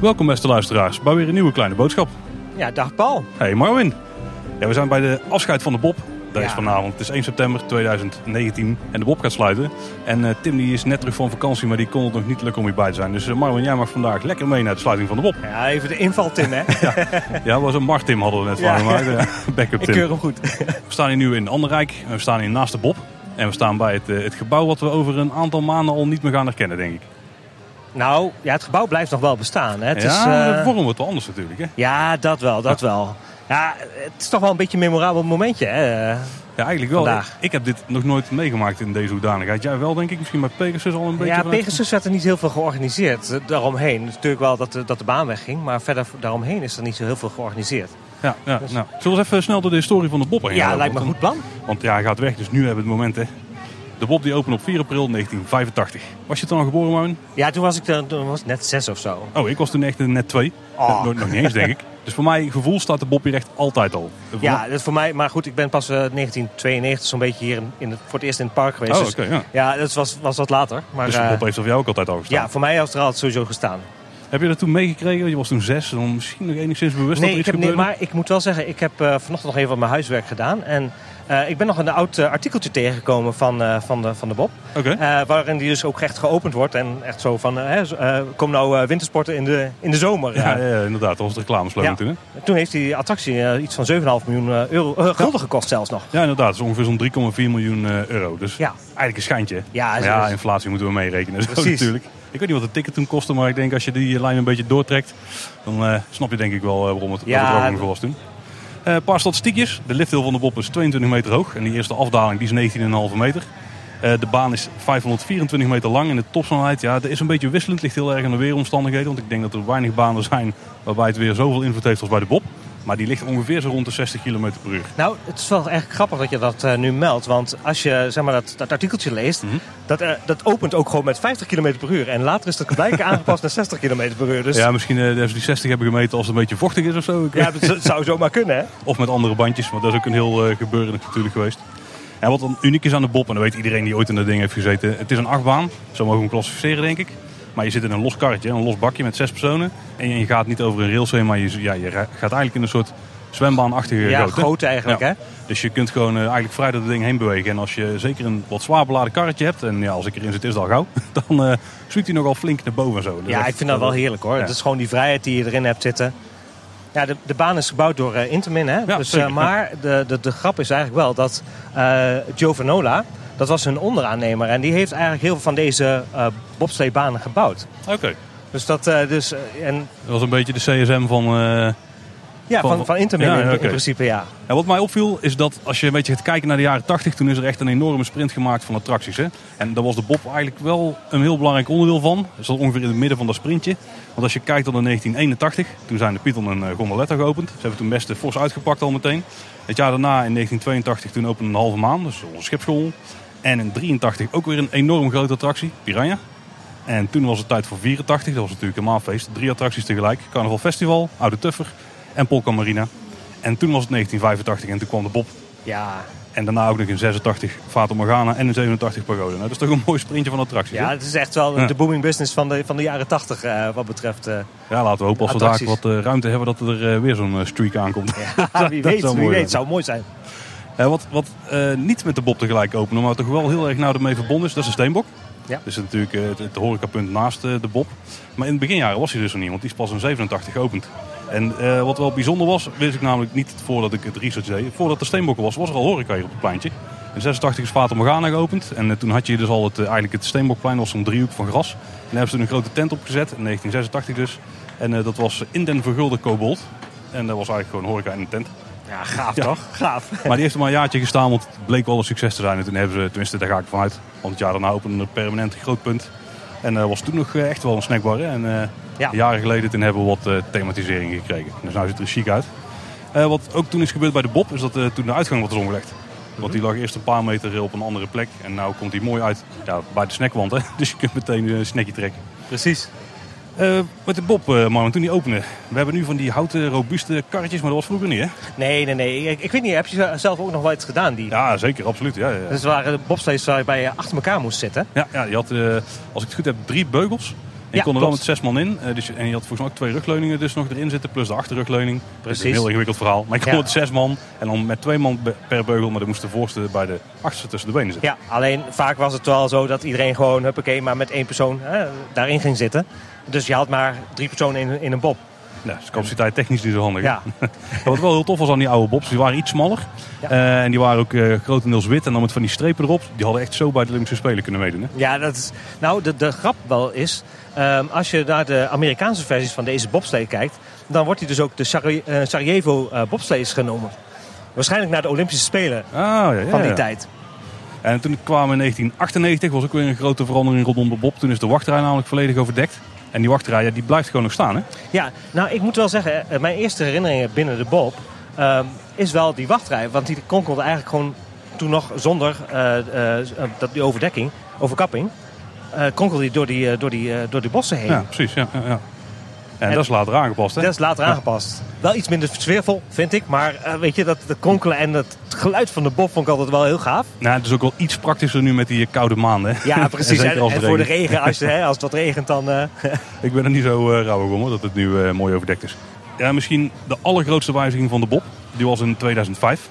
Welkom beste luisteraars bij weer een nieuwe kleine boodschap. Ja, dag Paul. Hey Marwin. Ja, we zijn bij de afscheid van de Bob. Dat is vanavond. Het is 1 september 2019 en de Bob gaat sluiten. En eh, Tim die is net terug van vakantie, maar die kon het nog niet lukken om hierbij te zijn. Dus Marwin, jij mag vandaag lekker mee naar de sluiting van de Bob. Ja, even de inval Tim hè. Ja, was een Mart Tim hadden we net Ja. van gemaakt. eh, Backup Ik Tim. keur hem goed. We staan hier nu in Anderrijk we staan hier naast de Bob. En we staan bij het, het gebouw wat we over een aantal maanden al niet meer gaan herkennen, denk ik. Nou, ja, het gebouw blijft nog wel bestaan. Hè. Het ja, is, eh, de vorm wordt wel anders natuurlijk. Hè? ja, dat wel, dat wel. Ja, het is toch wel een beetje een memorabel momentje hè. Ja, eigenlijk wel. Ik, ik heb dit nog nooit meegemaakt in deze hoedanigheid. Jij wel, denk ik. Misschien bij Pegasus al een beetje. Ja, Pegasus werd er niet heel veel georganiseerd. eh, Daaromheen. Dus natuurlijk wel dat de, dat de baan wegging. Maar verder daaromheen is er niet zo heel veel georganiseerd. Ja, ja, nou. Zullen we eens even snel door de historie van de Bob heen Ja, lijkt me een goed plan. Want ja, hij gaat weg, dus nu hebben we het moment. Hè. De Bob die opende op 4 april 1985. Was je toen al geboren, Marvin? Ja, toen was ik toen was ik net zes of zo. Oh, ik was toen echt net twee. Oh. Nog, nog niet eens, denk ik. Dus voor mijn gevoel staat de Bob hier echt altijd al. Voor Ja, dat voor mij. Maar goed, ik ben pas eh, 1992 zo'n beetje hier in, in het, voor het eerst in het park geweest. Oh, Dus oké, ja. ja, dat was, was wat later. Maar, Dus de eh, Bob heeft er voor jou ook altijd al gestaan. ja, voor mij heeft er altijd sowieso gestaan. Heb je dat toen meegekregen? Je was toen zes, dan misschien nog enigszins bewust dat Nee, ik iets heb, nee, maar ik moet wel zeggen, ik heb eh, vanochtend nog even wat mijn huiswerk gedaan. En eh, ik ben nog een oud eh, artikeltje tegengekomen van, eh, van, de, van de Bob. Waarin die dus ook echt geopend wordt. En echt zo van, hè, kom nou wintersporten in de, in de zomer. Ja, ja, ja, inderdaad. Dat was de reclameslogan Ja. toen, hè? Toen heeft die attractie iets van 7,5 miljoen euro, gulden gekost zelfs nog. Ja, inderdaad. Het is ongeveer zo'n 3,4 miljoen euro. Dus Ja. eigenlijk een schijntje. Ja, Maar ja, inflatie moeten we meerekenen. Zo Precies. natuurlijk. Ik weet niet wat de ticket toen kostte, maar ik denk als je die lijn een beetje doortrekt, dan snap je denk ik wel waarom het, Ja, het ook was toen. Eh, een paar statistiekjes. De lifthill van de Bob is 22 meter hoog en die eerste afdaling die is 19,5 meter. Eh, de baan is 524 meter lang en de topsnelheid, ja, dat is een beetje wisselend. Ligt heel erg aan de weeromstandigheden, want ik denk dat er weinig banen zijn waarbij het weer zoveel invloed heeft als bij de Bob. Maar die ligt ongeveer zo rond de 60 km per uur. Nou, het is wel eigenlijk grappig dat je dat eh, nu meldt. Want als je zeg maar, dat, dat artikeltje leest, Mhm. dat, eh, dat opent ook gewoon met 50 km per uur. En later is dat blijkbaar aangepast naar 60 km per uur. Dus Ja, misschien ze die 60 hebben gemeten als het een beetje vochtig is of zo. Ja, dat zou zomaar kunnen, hè? Of met andere bandjes, want dat is ook een heel gebeuren natuurlijk geweest. En wat dan uniek is aan de Bob, en dat weet iedereen die ooit in dat ding heeft gezeten. Het is een achtbaan, zo mogen we hem klassificeren denk ik. Maar je zit in een los karretje, een los bakje met zes personen. En je gaat niet over een rails heen, maar je, ja, je gaat eigenlijk in een soort zwembaanachtige Ja, goot, groot eigenlijk, Ja. hè? Dus je kunt gewoon eh, eigenlijk vrij door het ding heen bewegen. En als je zeker een wat zwaar beladen karretje hebt, en ja, als ik erin zit is het al gauw. Dan eh zwiet hij nogal flink naar boven en zo. Ja, ik vind dat wel heerlijk, hoor. Ja. Het is gewoon die vrijheid die je erin hebt zitten. Ja, de, de baan is gebouwd door eh, Intamin, hè? Ja, dus, maar de, de, de grap is eigenlijk wel dat eh Joe Vanola, dat was hun onderaannemer. En die heeft eigenlijk heel veel van deze eh bobsleebanen gebouwd. Oké, Dus dat, eh, dus, eh, en dat was een beetje de CSM van... eh, ja, Van- van, van Ja, in, principe, ja. Ja, wat mij opviel is dat als je een beetje gaat kijken naar de jaren 80, toen is er echt een enorme sprint gemaakt van attracties. Hè? En daar was de Bob eigenlijk wel een heel belangrijk onderdeel van. Dat zat ongeveer in het midden van dat sprintje. Want als je kijkt tot in 1981, toen zijn de Python en Gondoletta geopend. Ze hebben toen best de fors uitgepakt al meteen. Het jaar daarna, in 1982, toen opende een halve maan, dus onze schipschool. En in 83 ook weer een enorm grote attractie, Piranha. En toen was het tijd voor 84, dat was natuurlijk een maanfeest. Drie attracties tegelijk. Carnaval Festival, Oude Tuffer en Polka Marina. En toen was het 1985 en toen kwam de Bob. Ja, En daarna ook nog in 86 Fata Morgana en in 87 Pagode. Nou, dat is toch een mooi sprintje van attracties. ja, het is echt wel Ja. de booming business van de, van de jaren 80 eh, wat betreft. eh, ja, laten we hopen als we daar wat eh, ruimte hebben dat er weer zo'n streak aankomt. ja, wie dat weet, zou wie weet, zijn. zou mooi zijn. Eh, wat wat eh, niet met de Bob tegelijk openen, maar toch wel heel erg nauw ermee verbonden is, dat is de Steenbok. Ja. Dus natuurlijk eh, het, het horecapunt naast de Bob. Maar in het beginjaren was hij dus nog niet, want die is pas in 87 geopend. En wat wel bijzonder was, wist ik namelijk niet voordat ik het research deed. Voordat de Steenbokken was, was er al horeca hier op het pleintje. In 86 is Fata Morgana geopend. En toen had je dus al het, eigenlijk het Steenbokplein, was zo'n driehoek van gras. En daar hebben ze toen een grote tent opgezet, in 1986 dus. En dat was in den vergulde kobold. En dat was eigenlijk gewoon horeca in een tent. Ja, gaaf Ja. toch? Gaaf. Maar die heeft er maar een jaartje gestaan, want het bleek wel een succes te zijn. En toen hebben ze, tenminste daar ga ik vanuit, want het jaar daarna opende een permanent groot punt. En dat was toen nog eh, echt wel een snackbar. Hè? En eh, Ja. jaren geleden toen hebben we wat eh, thematisering gekregen. Dus nu ziet het er chic uit. Eh, wat ook toen is gebeurd bij de Bob, is dat eh, toen de uitgang wat is omgelegd. Want die lag eerst een paar meter op een andere plek. En nu komt hij mooi uit ja, bij de snackwand. Hè? Dus je kunt meteen een snackje trekken. Precies. Eh, met de Bob, uh, man, toen die opende. We hebben nu van die houten, robuuste karretjes, maar dat was vroeger niet, hè? Nee, nee, nee. Ik, ik weet niet, heb je zelf ook nog wel iets gedaan? Die... Ja, zeker, absoluut. Ja, ja. Dus waren bobslees waarbij je achter elkaar moest zitten? Ja, ja je had, uh, als ik het goed heb, drie beugels. En je kon er wel met zes man in. dus, en je had volgens mij ook twee rugleuningen dus nog erin zitten, plus de achterrugleuning. Precies. een heel ingewikkeld verhaal. Maar je kon met zes man en dan met twee man per beugel, maar dan moest de voorste bij de achterste tussen de benen zitten. Ja, alleen vaak was het wel zo dat iedereen gewoon, huppakee, maar met één persoon hè, daarin ging zitten. Dus je had maar drie personen in, in een bob. Ja, dus capaciteit technisch niet zo handig. Ja. Wat wel heel tof was aan die oude bobs, die waren iets smaller. Uh, en die waren ook uh, grotendeels wit en dan met van die strepen erop. Die hadden echt zo bij de Olympische Spelen kunnen meedoen. Hè? Ja, dat is, nou de, de grap wel is, um, als je naar de Amerikaanse versies van deze bobslee kijkt, dan wordt hij dus ook de Sarajevo, uh, Sarajevo bobslees genomen. Waarschijnlijk naar de Olympische Spelen ah, ja, ja, van die tijd. En toen kwamen in 1998, was ook weer een grote verandering rondom de bob. Toen is de wachtrij namelijk volledig overdekt. En die wachtrij die blijft gewoon nog staan, hè? Ja, nou ik moet wel zeggen, eh, mijn eerste herinneringen binnen de Bob um, is wel die wachtrij. Want die konkelde eigenlijk gewoon toen nog zonder uh, uh, dat, die overdekking, overkapping. Uh, konkelde die door die, door, die, door die bossen heen. Ja, precies. Ja, ja. En, dat is later aangepast, hè? Dat is later aangepast. Wel iets minder sfeervol, vind ik. Maar uh, weet je, dat, dat konkelen en het geluid van de bob vond ik altijd wel heel gaaf. Nou, het is ook wel iets praktischer nu met die koude maanden. Ja, precies. en, en, en voor de regen, als, hè, als het wat regent, dan... Uh... ik ben er niet zo uh, rauw om, dat het nu uh, mooi overdekt is. Ja, misschien de allergrootste wijziging van de bob, die was in 2005.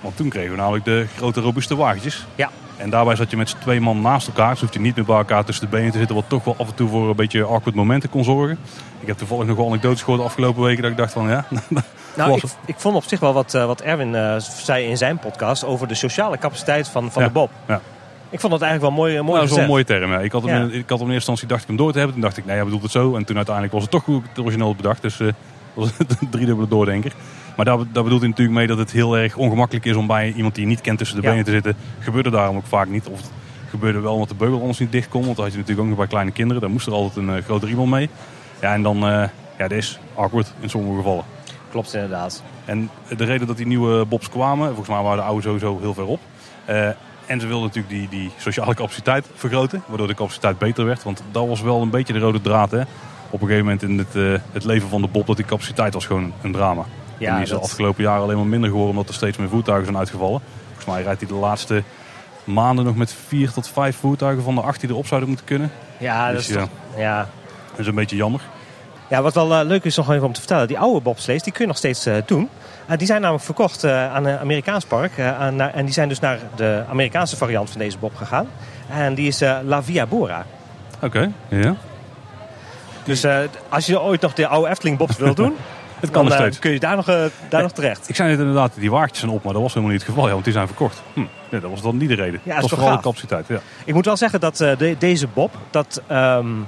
Want toen kregen we namelijk de grote robuuste wagentjes. Ja. En daarbij zat je met twee man naast elkaar. Dus hoef je niet meer bij elkaar tussen de benen te zitten. Wat toch wel af en toe voor een beetje awkward momenten kon zorgen. Ik heb toevallig nog wel anekdotes gehoord de afgelopen weken. Dat ik dacht van ja. Nou, ik, ik, vond op zich wel wat, uh, wat Erwin uh, zei in zijn podcast over de sociale capaciteit van, van ja, de Bob. Ja. Ik vond dat eigenlijk wel mooi, mooi nou, dat is wel een mooie term. Ja. Ik, had hem, ja. ik had hem in eerste instantie dacht ik hem door te hebben. Toen dacht ik, nee, hij bedoelt het zo. En toen uiteindelijk was het toch goed origineel bedacht. Dus uh, was het een driedubbele doordenker. Maar daar, daar bedoelt hij natuurlijk mee dat het heel erg ongemakkelijk is om bij iemand die je niet kent tussen de benen te zitten. Gebeurde daarom ook vaak niet. Of het gebeurde wel omdat de beugel anders niet dicht kon. Want dat had je natuurlijk ook nog bij kleine kinderen. Daar moest er altijd een uh, grote iemand mee. Ja, en dan, uh, ja, dat is awkward in sommige gevallen. Klopt inderdaad. En de reden dat die nieuwe bobs kwamen, volgens mij waren de oude sowieso heel ver op. Uh, en ze wilden natuurlijk die, die sociale capaciteit vergroten, waardoor de capaciteit beter werd. Want dat was wel een beetje de rode draad. Hè? Op een gegeven moment in het, uh, het leven van de bob, dat die capaciteit was gewoon een drama. Ja, en die is dat... de afgelopen jaren alleen maar minder geworden omdat er steeds meer voertuigen zijn uitgevallen. Volgens mij rijdt hij de laatste maanden nog met vier tot vijf voertuigen van de acht die erop zouden moeten kunnen. Ja, dus, dat is, ja. ja. Dat is een beetje jammer. Ja, wat wel uh, leuk is nog even om te vertellen. Die oude bobslees, die kun je nog steeds uh, doen. Uh, die zijn namelijk verkocht aan een Amerikaans park. Aan, en die zijn dus naar de Amerikaanse variant van deze bob gegaan. En die is La Via Bora. Oké, okay, ja. Dus als je ooit nog de oude Efteling bobs wil doen... Het kan nog steeds. kun je daar nog, daar ja, nog terecht. Ik zei net inderdaad, die waardjes zijn op, maar dat was helemaal niet het geval. Ja, want die zijn verkocht. Hm. Ja, dat was dan niet de reden. Ja, dat was vooral de capaciteit. Ja. Ik moet wel zeggen dat de, deze bob... Dat, um,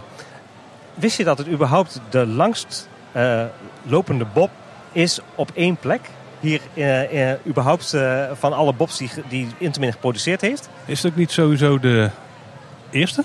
wist je dat het überhaupt de langst uh, lopende bob is op één plek? Hier uh, uh, überhaupt van alle bobs die, die Intamin geproduceerd heeft. Is het ook niet sowieso de eerste?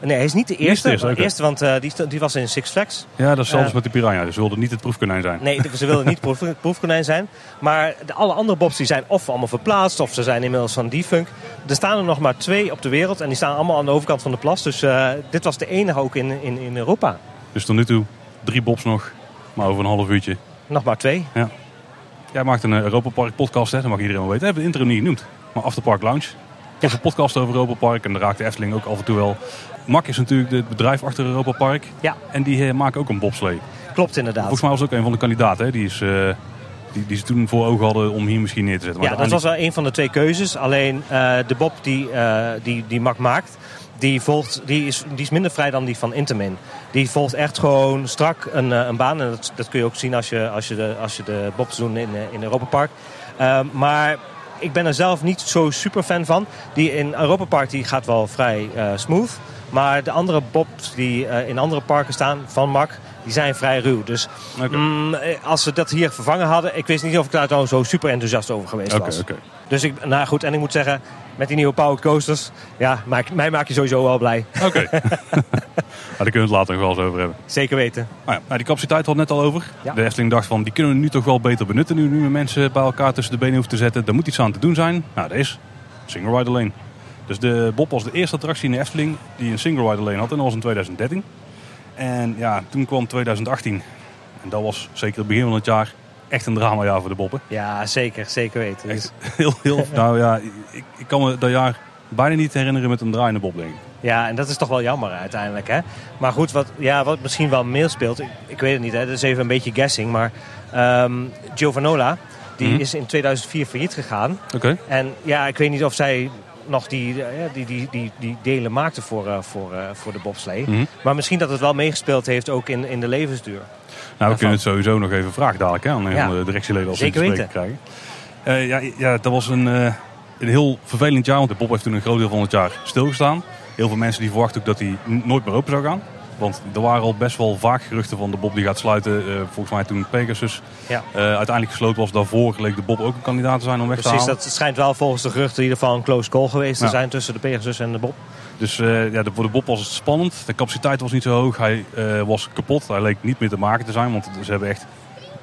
Nee, hij is niet de eerste. Niet de eerste, eerste want uh, die, die, was in Six Flags. Ja, dat is zelfs uh, met de Piranha. Dus ze wilden niet het proefkonijn zijn. Nee, ze wilden niet het proef, proefkonijn zijn. Maar de, alle andere bobs die zijn of allemaal verplaatst... of ze zijn inmiddels van defunk. Er staan er nog maar twee op de wereld. En die staan allemaal aan de overkant van de plas. Dus uh, dit was de enige ook in, in, in Europa. Dus tot nu toe drie bobs nog. Maar over een half uurtje. Nog maar twee. Ja. Jij maakt een Europa Park podcast. Hè? Dat mag iedereen wel weten. We hebben de intro niet genoemd. Maar Afterpark Lounge. Is een podcast over Europa Park. En daar raakt de Efteling ook af en toe wel MAC is natuurlijk het bedrijf achter Europa Park. Ja. En die uh, maken ook een bobslee. Klopt inderdaad. Volgens mij was ook een van de kandidaten. Hè? Die, is, uh, die, die ze toen voor ogen hadden om hier misschien neer te zetten. Maar ja, dat was wel een van de twee keuzes. Alleen uh, de bob die, die, die MAC maakt... Die, volgt, die, is, die is minder vrij dan die van Intamin. Die volgt echt gewoon strak een, een baan. En dat, dat kun je ook zien als je, als je, de, als je de bobs doet in, in Europa Park. maar ik ben er zelf niet zo super fan van. Die in Europa Park die gaat wel vrij smooth. Maar de andere bobs die uh, in andere parken staan van MAC, die zijn vrij ruw. Dus okay. mm, als ze dat hier vervangen hadden, ik wist niet of ik daar nou zo super enthousiast over geweest okay, was. Okay. Dus ik, nou goed, en ik moet zeggen, met die nieuwe powered coasters, ja, maak, mij maak je sowieso wel blij. Oké. Okay. daar kunnen we het later nog wel eens over hebben. Zeker weten. Nou ja, die capaciteit had net al over. Ja. De Efteling dacht van, die kunnen we nu toch wel beter benutten. Nu, nu mensen bij elkaar tussen de benen hoeven te zetten. Daar moet iets aan te doen zijn. Nou, dat is single rider lane. Dus de Bob was de eerste attractie in de Efteling die een single rider lane had. En dat was in 2013. En ja, toen kwam 2018. En dat was zeker het begin van het jaar echt een dramajaar voor de boppen. Ja, zeker. Zeker weten. Echt heel, heel... nou ja, ik, ik kan me dat jaar bijna niet herinneren met een draaiende bob, denk ik. Ja, en dat is toch wel jammer uiteindelijk. Hè? Maar goed, wat, ja, wat misschien wel meespeelt, ik, ik weet het niet, hè, dat is even een beetje guessing. Maar ehm Giovanola, die Mhm. is in 2004 failliet gegaan. Oké. En ja, ik weet niet of zij nog die, eh, die, die, die, die delen maakte voor, eh, voor, eh, voor de bobslee. Mhm. Maar misschien dat het wel meegespeeld heeft ook in, in de levensduur. Nou, we kunnen het sowieso nog even vragen dadelijk hè, aan Ja. de directieleden als het te spreken krijgen. Eh, ja, ja, dat was een, eh, een heel vervelend jaar, want de Bob heeft toen een groot deel van het jaar stilgestaan. Heel veel mensen die verwachten ook dat hij nooit meer open zou gaan. Want er waren al best wel vaak geruchten van de Bob die gaat sluiten. Eh, volgens mij toen Pegasus Ja. eh, uiteindelijk gesloten was. Daarvoor leek de Bob ook een kandidaat te zijn om weg te Precies, halen. dat schijnt wel volgens de geruchten in ieder geval een close call geweest te zijn tussen de Pegasus en de Bob. Dus eh, ja, voor de Bob was het spannend. De capaciteit was niet zo hoog. Hij was kapot. Hij leek niet meer te maken te zijn. Want ze hebben echt,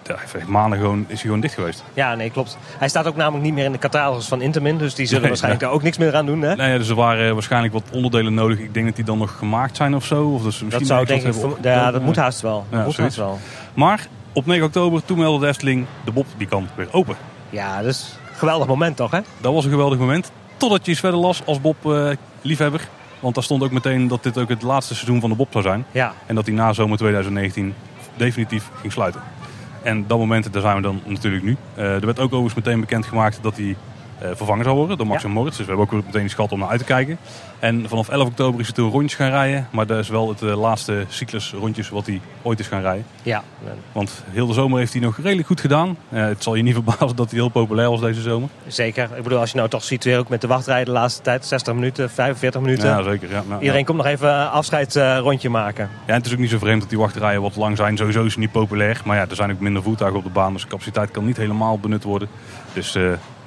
hij heeft maanden gewoon, is hij gewoon dicht geweest. Ja, nee, klopt. Hij staat ook namelijk niet meer in de catalogus van Intermin, dus die zullen Nee, waarschijnlijk daar ook niks meer aan doen. Hè? Nee, dus er waren waarschijnlijk wat onderdelen nodig. Ik denk dat die dan nog gemaakt zijn of zo. Of ze misschien Dat zou denk ik, ja, dat moet haast wel. Ja, dat moet haast wel. Maar op 9 oktober, toen meldde de Efteling, de Bob die kan weer open. Ja, dus geweldig moment toch, hè? Dat was een geweldig moment. Totdat je iets verder las als Bob-liefhebber. Want daar stond ook meteen dat dit ook het laatste seizoen van de Bob zou zijn. Ja, En dat hij na zomer 2019 definitief ging sluiten. En dat moment, daar zijn we dan natuurlijk nu. Eh, er werd ook overigens meteen bekendgemaakt dat hij vervangen zou worden door Max Ja. en Moritz. Dus we hebben ook weer meteen die schat om naar uit te kijken. En vanaf 11 oktober is hij toen rondjes gaan rijden. Maar dat is wel het eh, laatste cyclus rondjes wat hij ooit is gaan rijden. ja. Want heel de zomer heeft hij nog redelijk goed gedaan. Eh, het zal je niet verbazen dat hij heel populair was deze zomer. zeker. Ik bedoel, als je nou toch ziet weer ook met de wachtrij de laatste tijd, 60 minuten, 45 minuten. Ja, zeker. Ja, nou, Iedereen komt nog even een afscheidsrondje maken. Ja, en het is ook niet zo vreemd dat die wachtrijen wat lang zijn. Sowieso is het niet populair. Maar ja, er zijn ook minder voertuigen op de baan. Dus de capaciteit kan niet helemaal benut worden. Dus eh,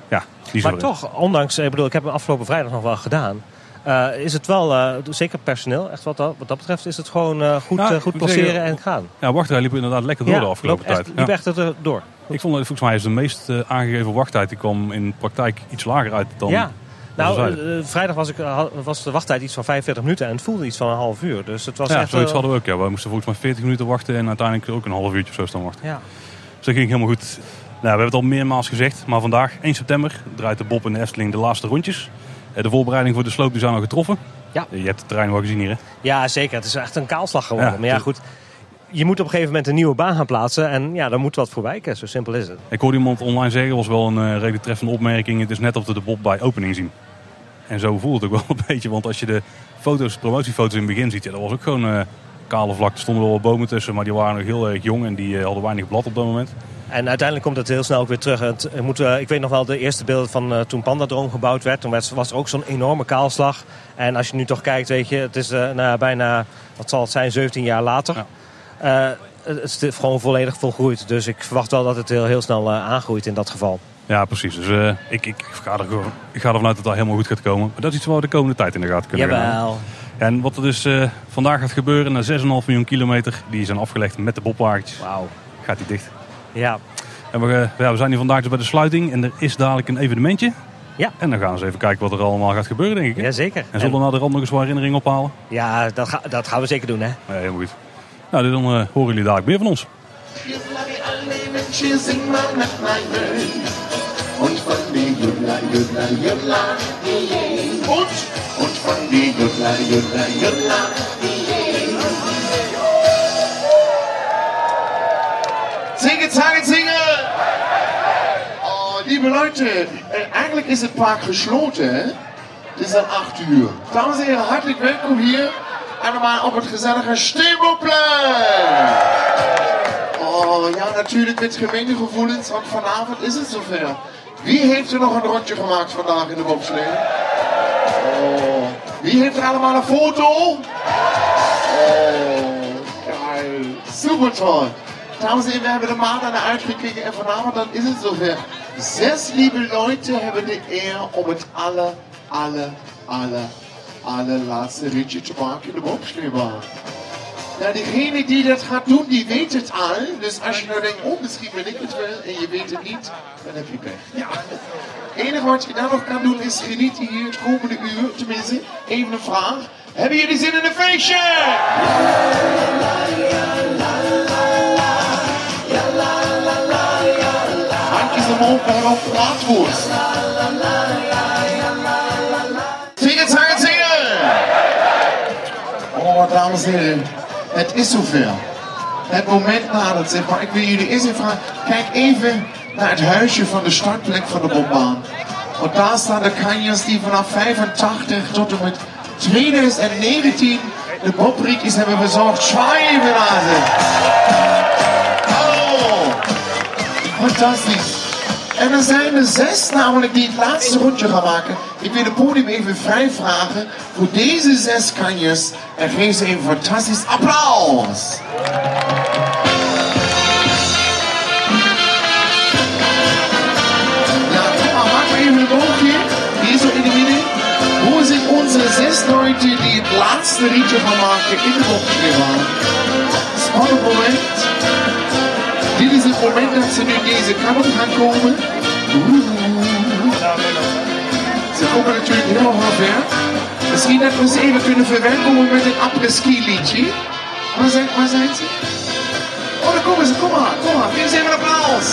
ja, Maar toch, ondanks, ik bedoel, ik heb hem afgelopen vrijdag nog wel gedaan. eh, is het wel, eh, zeker personeel, echt wat dat, wat dat betreft, is het gewoon eh, goed, ik goed zeggen, en gaan. Ja, wachtrij liep inderdaad lekker door de afgelopen tijd. liep Ja. echt er door. Ik vond volgens mij is de meest aangegeven wachttijd. Die kwam in praktijk iets lager uit dan. ja. Nou, vrijdag was, ik, was de wachttijd iets van 45 minuten en het voelde iets van een half uur. Dus het was ja, echt... zoiets hadden we ook. Ja. We moesten volgens mij 40 minuten wachten en uiteindelijk ook een half uurtje of zo staan wachten. Ja. Dus dat ging helemaal goed. Nou, we hebben het al meermaals gezegd, maar vandaag, 1 september, draait de Bob en de Efteling de laatste rondjes. Eh, De voorbereiding voor de sloop zijn al getroffen. Ja. Je hebt het terrein wel gezien hier, hè? ja, zeker. Het is echt een kaalslag geworden. Ja, maar ja, goed. Je moet op een gegeven moment een nieuwe baan gaan plaatsen. En ja, daar moet wat voor wijken. Zo simpel is het. Ik hoorde iemand online zeggen, was wel een eh, redelijk treffende opmerking. Het is net of we de Bob bij opening zien. En zo voelt het ook wel een beetje, want als je de foto's, promotiefoto's in het begin ziet, ja, dat was ook gewoon eh, kale vlak. Er stonden wel wat bomen tussen, maar die waren nog heel erg jong en die eh, hadden weinig blad op dat moment. En uiteindelijk komt het heel snel ook weer terug. Het, moet, eh, ik weet nog wel de eerste beelden van eh, toen Pandadroom gebouwd werd. Toen werd, was er ook zo'n enorme kaalslag. En als je nu toch kijkt, weet je, het is eh, nou, bijna, wat zal het zijn, 17 jaar later. Ja. Het is gewoon volledig volgroeid. Dus ik verwacht wel dat het heel, heel snel aangroeit in dat geval. Ja, precies. Dus ik, ik, ga er ik ga ervan uit dat dat helemaal goed gaat komen. Maar dat is iets waar we de komende tijd in de gaten kunnen. Jawel. En wat er dus vandaag gaat gebeuren, na 6,5 miljoen kilometer, die zijn afgelegd met de Bobwagentjes, Wauw. gaat die dicht. Ja. En we, eh, ja, we zijn hier vandaag dus bij de sluiting en er is dadelijk een evenementje. Ja. En dan gaan we eens even kijken wat er allemaal gaat gebeuren, denk ik. hè? Jazeker. En zullen we na de rand nog eens wat herinneringen ophalen? Ja, dat, ga- dat gaan we zeker doen, hè. Ja, helemaal goed. Nou, dan eh, horen jullie dadelijk meer van ons. Und von die Und, und von die Zinge, zange, zinge! Oh, liebe Leute, äh, eigentlich ist das Park geschloten. hè? Het is dan 8 uur. Dames en heren, hartelijk welkom hier. Allemaal op het gezellige Steenbokplein. Oh ja, natuurlijk met gemengde gevoelens, want vanavond is het zover. Wie heeft er nog een rondje gemaakt vandaag in de bobslee? Oh, wie heeft er allemaal een foto? Oh, geil. Super toll. Dames en heren, we hebben de maand aan de uitgekeken en vanavond dan is het zover. Zes lieve Leute hebben de eer om het alle, alle, alle, allerlaatste ritje te maken in de bobsleebaan. Nou, degene die dat gaat doen, die weet het al. Dus als je nou denkt, oh, misschien ben ik het wel en je weet het niet, dan heb je pech. Ja. Het enige wat je dan nog kan doen is genieten hier het komende uur. Tenminste, even een vraag. Hebben jullie zin in een feestje? Handjes omhoog bij Rob Braadwoord. Zingen, zingen! Oh, dames en heren, het is zover. Het moment nadert, zeg maar. Ik wil jullie eerst even vragen, kijk even naar het huisje van de startplek van de bobbaan. Want daar staan de kanjers die vanaf 85 tot en met 2019 de bobriekjes hebben verzorgd. Schwijvenhazen! Oh, fantastisch. En er zijn er zes namelijk die het laatste rondje gaan maken. Ik wil het podium even vrij vragen voor deze zes kanjers. En geef ze even fantastisch applaus. Ja, kom maar, maak maar even een boogje. Hier zo in de midden. Hoe zijn onze zes Leute die het laatste rietje gaan maken in de bochtje waren? Spannend moment. Dit is het moment dat ze nu deze kant op gaan komen. Ze komen natuurlijk helemaal ver. Misschien dat we ze even kunnen verwelkomen met een après-ski liedje. Waar zijn, waar zijn ze? Oh, daar komen ze. Kom maar, kom maar. Geef ze even een applaus.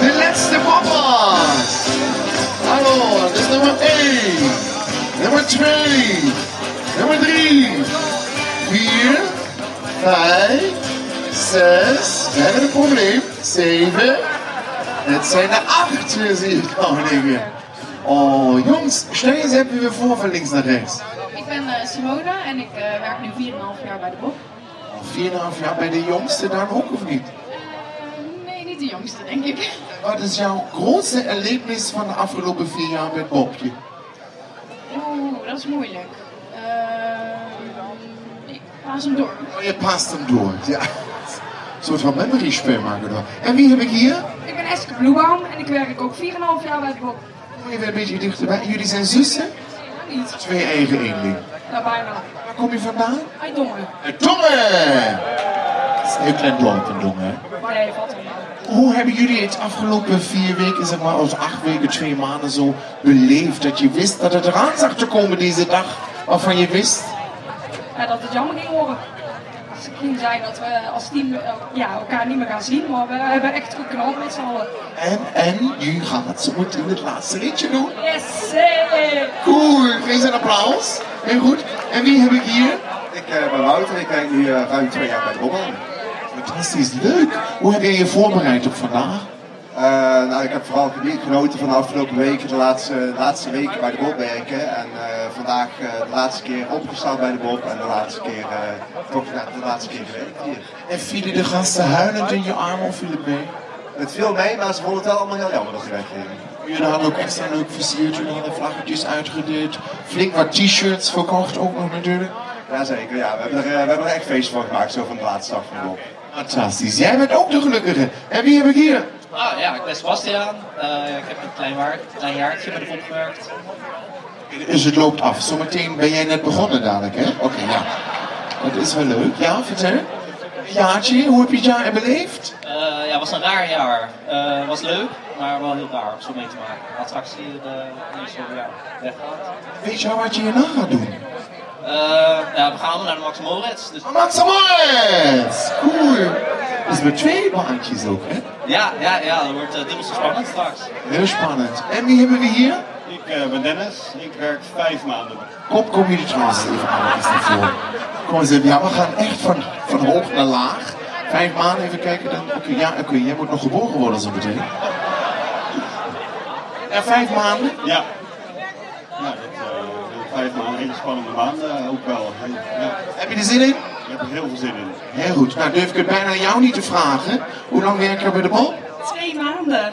De laatste papa's. Hallo, dat is nummer 1. Nummer 2. Nummer 3. 4. 5. 6. We hebben een probleem. 7. Het zijn er 8, zie ik nou dingen. Oh, jongens, stel je eens even voor van links naar rechts. Ik ben eh, Simona en ik eh, werk nu 4,5 jaar bij de Bob. 4,5 jaar bij de jongste dan ook of niet? Eh, nee, niet de jongste, denk ik. Wat is jouw grootste erlebnis van de afgelopen vier jaar met Bobje? Oeh, dat is moeilijk. Uh, ik paas hem door. Oh, je past hem door. Ja. Een soort van memory spel maken door. En wie heb ik hier? Ik ben Eske Bloebaum en ik werk ook 4,5 jaar bij de Bob. Kom even een beetje dichterbij. Jullie zijn zussen? Niet, Twee eigen eenling. nou bijna. Waar kom je vandaan? Uit Dongen. Uit Dongen! Is een heel klein dorp in Dongen. Nee, valt wel. Hoe hebben jullie het afgelopen vier weken, zeg maar, als acht weken, twee maanden zo beleefd? Dat je wist dat het eraan zag te komen deze dag, waarvan je wist? Ja, dat het jammer ging worden. Het ging zijn dat we als team eh, ja, elkaar niet meer gaan zien, maar we hebben echt geknald met z'n allen. En, en, je gaat zo meteen het laatste ritje doen. Yes! hey! Cool, geef ze een applaus. Heel goed. En wie heb ik hier? Ik eh, ben Wouter, ik werk nu eh, ruim twee jaar bij Bobbel. Fantastisch, leuk. Hoe heb jij je voorbereid op vandaag? Eh, nou, ik heb vooral genoten van de afgelopen weken, de laatste, laatste weken bij de Bob werken. En eh, vandaag eh, de laatste keer opgestaan bij de Bob en de laatste keer, toch de laatste keer gewerkt hier. En vielen de gasten huilend in je armen of viel het mee? Het viel mee, maar ze vonden het wel allemaal heel jammer dat ze weggingen. Jullie hadden ook extra leuk versierd, jullie hadden vlaggetjes uitgedeeld. Flink wat t-shirts verkocht ook nog natuurlijk. Jazeker, ja, we hebben, er, we hebben er echt feestje van gemaakt, zo van de laatste dag van de Bob. Fantastisch. Jij bent ook de gelukkige. En wie heb ik hier? Ah ja, ik ben Sebastiaan. Eh, ik heb een klein, klein jaartje bij de Bob gewerkt. Dus het loopt af. Zometeen ben jij net begonnen dadelijk, hè? Oké, ja. Dat is wel leuk. Ja, vertel. Jaartje, hoe heb je het jaar beleefd? Eh, ja, het was een raar jaar. Eh was leuk, maar wel heel raar om zo mee te maken. De attractie de, die is zo ja, weggehaald. Weet je wat je hierna gaat doen? Ja, we gaan naar de Max Moritz. Dus, Max Moritz! Cool. Dus met twee baantjes ook, hè? ja, ja, ja, dat wordt uh, dubbel zo spannend straks. Heel spannend. En wie hebben we hier? Ik eh, ben Dennis, ik werk vijf maanden. Kom, kom jullie trouwens even aan, is voren. Kom eens even. Ja, we gaan echt van, van hoog naar laag. Vijf maanden, even kijken dan. Oké, ja, oké, jij moet nog geboren worden zo meteen. Ja, vijf maanden. Ja. Ja, dat, eh, vijf maanden, hele spannende maanden eh, ook wel. Ja, Heb je er zin in? Ik heb er heel veel zin in. Heel goed. Nou, durf ik het bijna aan jou niet te vragen. Hoe lang werk je bij de bal? Twee maanden.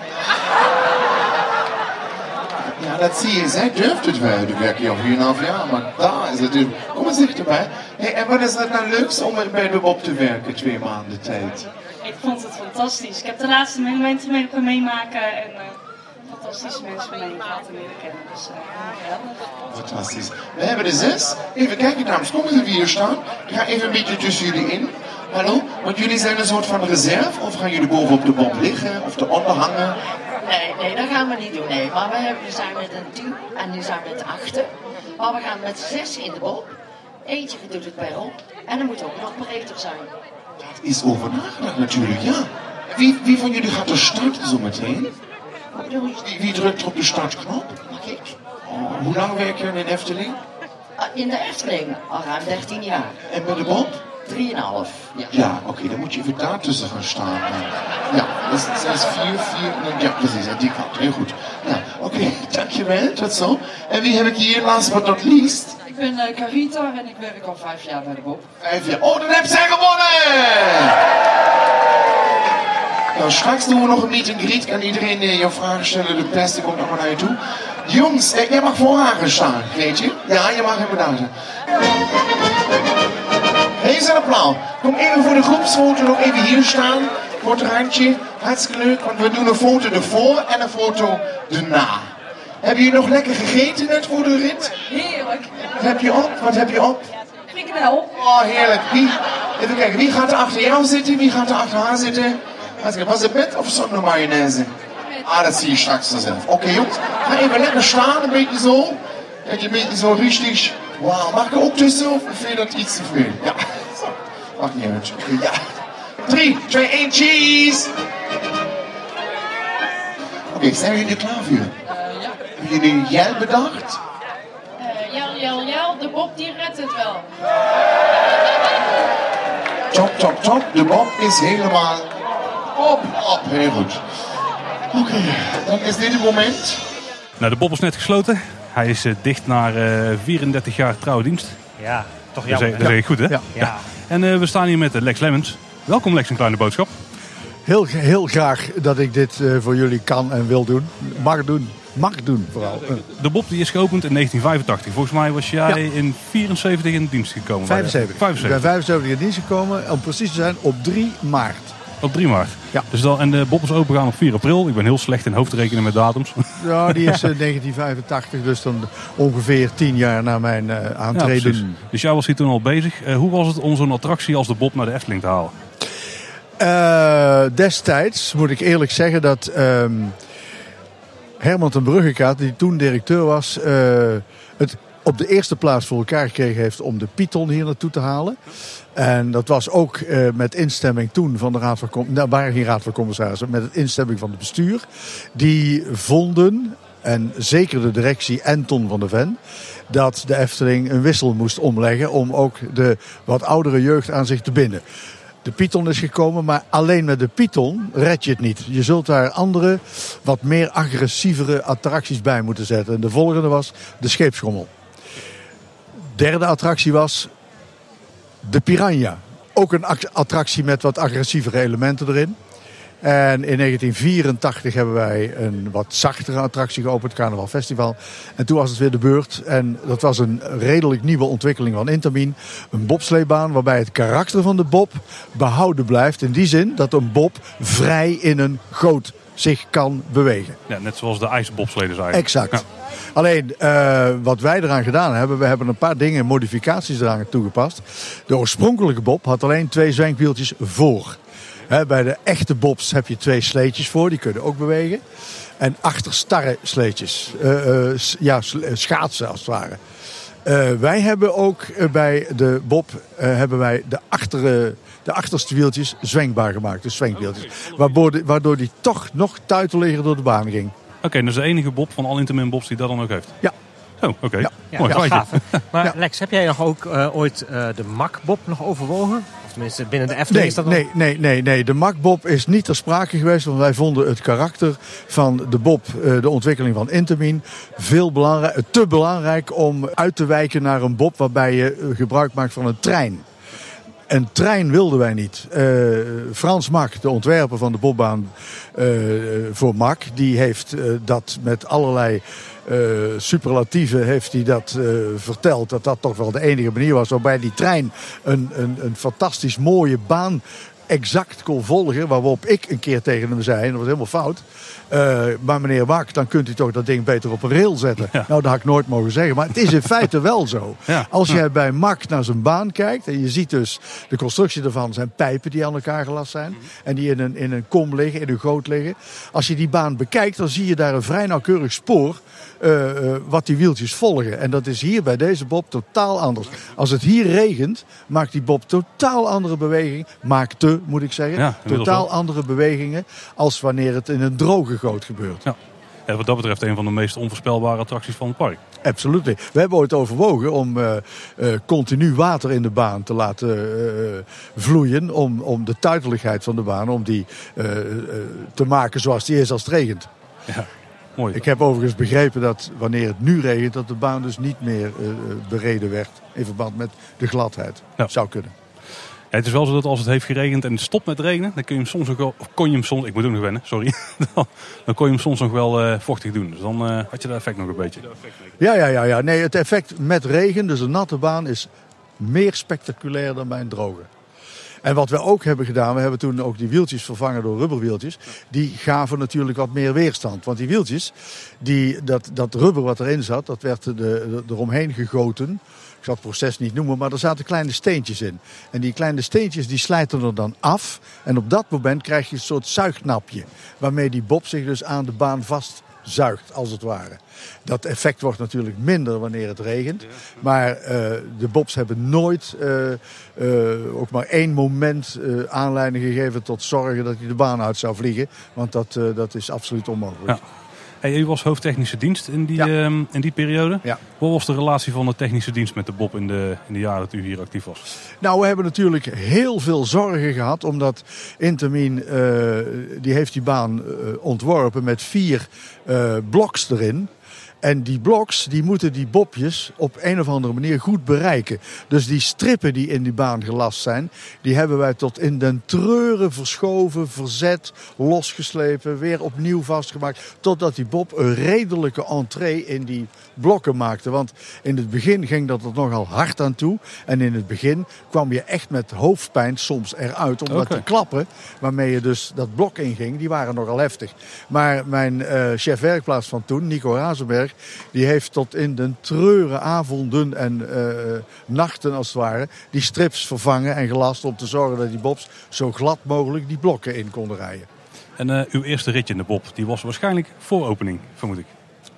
Ja, dat zie je. Zij durft het wel. Die werk je al 4,5 jaar, maar daar is het dus. Kom eens dichterbij. Hey, en wat is het nou leukste om bij de Bob te werken, twee maanden tijd? Ik vond het fantastisch. Ik heb de laatste momenten mee kunnen meemaken en eh, fantastische mensen van mij gehad en leren kennen. Dus geweldig. Fantastisch. We hebben de zes. Even kijken, dames. Komen ze hier staan? Ik ga even een beetje tussen jullie in. Hallo? Want jullie zijn een soort van reserve? Of gaan jullie boven op de bob liggen? Of eronder hangen? Nee, nee, dat gaan we niet doen. Nee. Maar we, hebben, we zijn met een team en nu zijn we met achten. Maar we gaan met zes in de bob. Eentje doet het bij op. En er moet ook nog even zijn. Dat is over nagedacht natuurlijk, ja. Wie, wie van jullie gaat er starten zo Wie, wie drukt op de startknop? Mag ik? Oh, hoe lang werk je in een Efteling? Ah, In de Efteling al ruim 13 jaar. En bij de bob? 3,5. Ja. Ja, oké, dan moet je even daartussen gaan staan. Ja, dat is, dat is vier, vier, ja precies, aan die kant, heel goed. Ja, oké, dankjewel, tot zo. En wie heb ik hier, last but not least? Ik ben uh, Carita en ik werk al vijf jaar bij de Bob. Vijf jaar. Oh, dan heb zij gewonnen! Nou, straks doen we nog een meet and greet. Kan iedereen uh, jouw vragen stellen? De plastic komt allemaal naar je toe. Jongens, eh, jij mag voor haar gaan staan, weet je? Ja, je mag even daar zijn. Hier is een applaus. Kom even voor de groepsfoto nog even hier staan. Voor het randje. Hartstikke leuk, want we doen een foto ervoor en een foto erna. Hebben jullie nog lekker gegeten net voor de rit? Heerlijk. Wat heb je op? Wat heb je op? Frikandel. Oh, heerlijk. Wie, even kijken, wie gaat er achter jou zitten? Wie gaat er achter haar zitten? Was het met of zonder mayonaise? Ah, dat zie je straks vanzelf. Oké jongens, ga even lekker staan, een beetje zo. Dat je een beetje zo richtig... Wauw, mag ik ook tussen of vind je dat iets te veel? Ja, mag niet uit. Ja. 3, 2, 1, cheese! Oké, zijn jullie er klaar voor? ja. Hebben jullie jij bedacht? Eh, jel, jel, jel, de Bob die redt het wel. Top, top, top. De bob is helemaal op, op. Heel goed. Oké, dan is dit het moment. Nou, de Bob is net gesloten. Hij is eh, dicht na eh, 34 jaar trouwe dienst. Ja, toch Dat jammer. dat zeg ik goed, hè? Ja. Ja. En eh, we staan hier met eh, Lex Lemmens. Welkom Lex, een kleine boodschap. Heel, heel graag dat ik dit eh, voor jullie kan en wil doen. Mag doen. Mag doen vooral. Eh, De Bob die is geopend in 1985. Volgens mij was jij in 74 in dienst gekomen. bij de- 75. Ik ben 75 in dienst gekomen. Om precies te zijn op 3 maart. Op 3 maart. Ja. Dus dan, en de Bob is open gaan op 4 april. Ik ben heel slecht in hoofdrekenen met datums. Ja, die is eh, 1985. Dus dan ongeveer 10 jaar na mijn eh, Ja, aantreden. dus jij was hier toen al bezig. Eh, hoe was het om zo'n attractie als de Bob naar de Efteling te halen? Eh, destijds moet ik eerlijk zeggen dat ehm, Herman ten Bruggekaat, die toen directeur was, eh, het op de eerste plaats voor elkaar gekregen heeft om de Python hier naartoe te halen. En dat was ook eh, met instemming toen van de Raad van Commissarissen, nou, waren geen Raad van Commissarissen, met instemming van het bestuur. Die vonden, en zeker de directie en Ton van de Ven, dat de Efteling een wissel moest omleggen om ook de wat oudere jeugd aan zich te binden. De Python is gekomen, maar alleen met de Python red je het niet. Je zult daar andere, wat meer agressievere attracties bij moeten zetten. En de volgende was de scheepschommel. Derde attractie was de Piranha. Ook een act- attractie met wat agressievere elementen erin. En in 1984 hebben wij een wat zachtere attractie geopend, Carnaval Festival. En toen was het weer de beurt. En dat was een redelijk nieuwe ontwikkeling van Intermin. Een bobsleebaan waarbij het karakter van de bob behouden blijft. In die zin dat een bob vrij in een goot zich kan bewegen. Ja, net zoals de ijsbobsleden zijn. Exact. Ja. Alleen eh, wat wij eraan gedaan hebben, we hebben een paar dingen, modificaties eraan toegepast. De oorspronkelijke bob had alleen twee zwenkwieltjes voor. Bij de echte bobs heb je twee sleetjes voor, die kunnen ook bewegen. En achter starre sleetjes. Eh, eh, ja, schaatsen als het ware. Eh, wij hebben ook eh, bij de bob eh, hebben wij de, achtere, de achterste wieltjes zwenkbaar gemaakt. Dus zwenkwieltjes. Waardoor, de- waardoor die toch nog tuiteliger door de baan ging. Oké, dat is de enige Bob van alle Intermin Bobs die dat dan ook heeft. Ja. Oh, oké. Ja. Ja, Mooi gaaf. Maar Ja. Lex, heb jij nog ook eh, ooit eh, de Mac-Bob nog overwogen? Tenminste binnen de Efteling Nee, is dat nog? nee, nee, nee, nee. De Macbob is niet ter sprake geweest. Want wij vonden het karakter van de Bob, eh, de ontwikkeling van Intermin, veel belangrijk, te belangrijk om uit te wijken naar een Bob waarbij je eh, gebruik maakt van een trein. Een trein wilden wij niet. Eh, Frans Mak, de ontwerper van de bobbaan eh, voor Mak, die heeft eh, dat met allerlei eh, superlatieven heeft hij dat eh, verteld. Dat dat toch wel de enige manier was waarbij die trein een, een, een fantastisch mooie baan exact kon volgen. Waarop ik een keer tegen hem zei, en dat was helemaal fout. eh, maar meneer Wak, dan kunt u toch dat ding beter op een rail zetten. Nou, dat had ik nooit mogen zeggen. Maar het is in feite wel zo. Ja. Als jij bij Mak naar zijn baan kijkt en je ziet dus de constructie ervan zijn pijpen die aan elkaar gelast zijn. En die in een, in een kom liggen, in een goot liggen. Als je die baan bekijkt, dan zie je daar een vrij nauwkeurig spoor eh, eh, wat die wieltjes volgen. En dat is hier bij deze bob totaal anders. Als het hier regent, maakt die bob totaal andere beweging. Maakte, moet ik zeggen. Ja, totaal wel. andere bewegingen als wanneer het in een droge goot gebeurt. Ja. Ja, wat dat betreft een van de meest onvoorspelbare attracties van het park. Absoluut. We hebben ooit overwogen om eh, continu water in de baan te laten vloeien. Om, om de tuiteligheid van de baan om die, te maken zoals die is als het regent. Ja, mooi. Ik heb overigens begrepen dat wanneer het nu regent, dat de baan dus niet meer eh, eh, bereden werd. In verband met de gladheid. Ja. Zou kunnen. Ja, het is wel zo dat als het heeft geregend en het stopt met regenen, dan kun je hem soms ook wel, kon je hem soms, ik moet ook nog wennen, sorry, dan, dan kon je hem soms nog wel eh, vochtig doen. Dus dan eh, had je dat effect nog een beetje. Ja, ja, ja, ja. Nee, het effect met regen, dus een natte baan, is meer spectaculair dan bij een droge. En wat we ook hebben gedaan, we hebben toen ook die wieltjes vervangen door rubberwieltjes. Die gaven natuurlijk wat meer weerstand. Want die wieltjes, die, dat, dat rubber wat erin zat, dat werd de, eromheen gegoten. Ik zal het proces niet noemen, maar er zaten kleine steentjes in. En die kleine steentjes die slijten er dan af. En op dat moment krijg je een soort zuignapje. Waarmee die bob zich dus aan de baan vastzuigt, als het ware. Dat effect wordt natuurlijk minder wanneer het regent. Maar eh, de bobs hebben nooit eh, eh, ook maar één moment aanleiding gegeven tot zorgen dat hij de baan uit zou vliegen. Want dat, dat is absoluut onmogelijk. Ja. Hey, u was hoofdtechnische dienst in die, ehm, in die periode. Ja. Wat was de relatie van de technische dienst met de Bob in de, in de jaren dat u hier actief was? Nou, we hebben natuurlijk heel veel zorgen gehad, omdat Intermin, eh, die heeft die baan eh, ontworpen met vier eh, bloks erin. En die bloks die moeten die bobjes op een of andere manier goed bereiken. Dus die strippen die in die baan gelast zijn, die hebben wij tot in den treuren verschoven, verzet, losgeslepen, weer opnieuw vastgemaakt. Totdat die bob een redelijke entree in die blokken maakte. Want in het begin ging dat er nogal hard aan toe. En in het begin kwam je echt met hoofdpijn soms eruit. Omdat Oké. die klappen waarmee je dus dat blok inging, die waren nogal heftig. Maar mijn eh, chef werkplaats van toen, Nico Razenberg, die heeft tot in den treuren avonden en eh, nachten als het ware die strips vervangen en gelast om te zorgen dat die bobs zo glad mogelijk die blokken in konden rijden. En eh, uw eerste ritje in de Bob, die was waarschijnlijk voor opening, vermoed ik.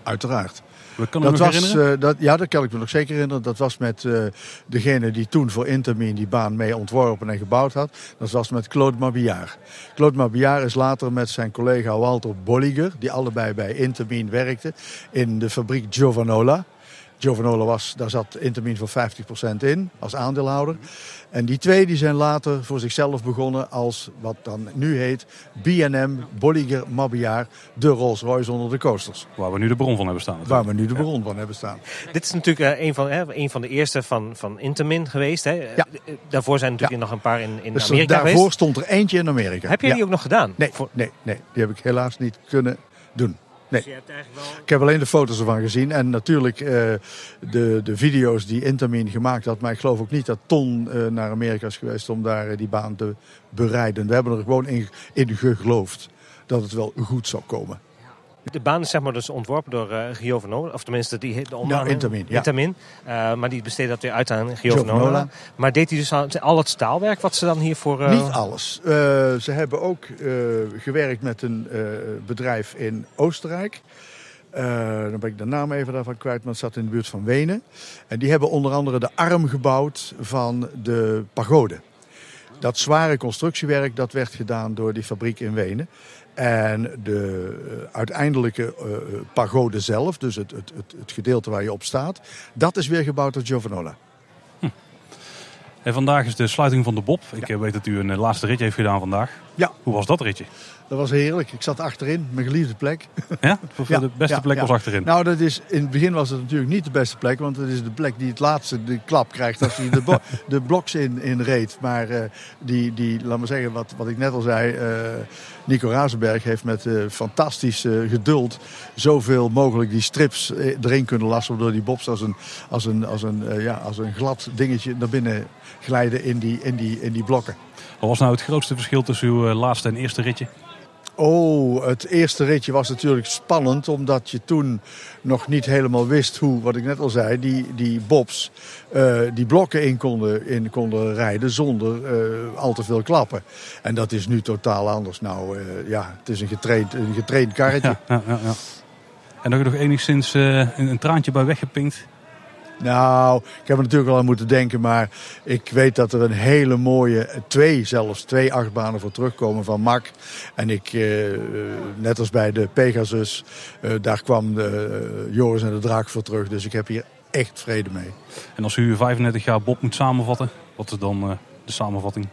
Uiteraard. Dat kan Dat nog was, eh, dat, ja, dat kan ik me nog zeker herinneren. Dat was met eh, degene die toen voor Intermin die baan mee ontworpen en gebouwd had. Dat was met Claude Mabillard. Claude Mabillard is later met zijn collega Walter Bolliger, die allebei bij Intermin werkten, in de fabriek Giovanola. Giovanola was, daar zat Intermin voor 50% in als aandeelhouder. En die twee die zijn later voor zichzelf begonnen als wat dan nu heet B&M Bolliger Mabillard, de Rolls Royce onder de coasters. Waar we nu de bron van hebben staan. Waar we nu de bron van hebben staan. Dit is natuurlijk eh, een, van, hè, een van de eerste van, van Intermin geweest. Hè. Ja. Eh, Daarvoor zijn natuurlijk nog een paar in, in Dus er- Amerika daarvoor geweest. stond er eentje in Amerika. Heb jij Ja. die ook nog gedaan? Nee, nee, nee, die heb ik helaas niet kunnen doen. Nee. Dus je hebt eigenlijk wel... Ik heb alleen de foto's ervan gezien. En natuurlijk eh, de, de video's die Intermin gemaakt had. Maar ik geloof ook niet dat Ton eh, naar Amerika is geweest om daar eh, die baan te bereiden. We hebben er gewoon in, in geloofd dat het wel goed zou komen. De baan is zeg maar dus ontworpen door eh Giovanola. Of tenminste, die heet de Nou, ondernamer- Intermin, ja. Intermin. Eh, maar die besteedde dat weer uit aan Giovanola. Giovanola. Maar deed hij dus al, al het staalwerk wat ze dan hiervoor... eh, Niet alles. Ze hebben ook gewerkt met een bedrijf in Oostenrijk. Dan ben ik de naam even daarvan kwijt, maar het zat in de buurt van Wenen. En die hebben onder andere de arm gebouwd van de pagode. Dat zware constructiewerk dat werd gedaan door die fabriek in Wenen. En de eh, uiteindelijke eh, pagode zelf, dus het, het, het, het gedeelte waar je op staat, dat is weer gebouwd door Giovanola. En vandaag is de sluiting van de Bob. Ik eh, weet dat u een eh, laatste ritje heeft gedaan vandaag. Ja. Hoe was dat ritje? Dat was heerlijk. Ik zat achterin, mijn geliefde plek. Ja? De beste ja, plek was achterin? Nou, dat is, in het begin was het natuurlijk niet de beste plek. Want het is de plek die het laatste de klap krijgt als je de, bo- de bloks in, in reed. Maar eh, die, die, laat maar zeggen, wat, wat ik net al zei. eh, Nico Razenberg heeft met eh, fantastisch geduld zoveel mogelijk die strips erin kunnen lassen. Waardoor die bobs als een, als een, als een, ja, als een glad dingetje naar binnen glijden in die, in die, in die blokken. Wat was nou het grootste verschil tussen uw laatste en eerste ritje? Oh, het eerste ritje was natuurlijk spannend, omdat je toen nog niet helemaal wist hoe, wat ik net al zei, die, die bobs eh, die blokken in konden, in konden rijden zonder eh, al te veel klappen. En dat is nu totaal anders. Nou eh, ja, het is een getraind, een getraind karretje. Ja, ja, ja. En je nog enigszins een, een traantje bij weggepinkt. Nou, ik heb er natuurlijk wel aan moeten denken, maar ik weet dat er een hele mooie, twee zelfs, twee achtbanen voor terugkomen van MAC. En ik, eh, eh, net als bij de Pegasus, eh, daar kwam de, eh, Joris en de Draak voor terug. Dus ik heb hier echt vrede mee. En als u 35 jaar Bob moet samenvatten, wat is dan eh, de samenvatting?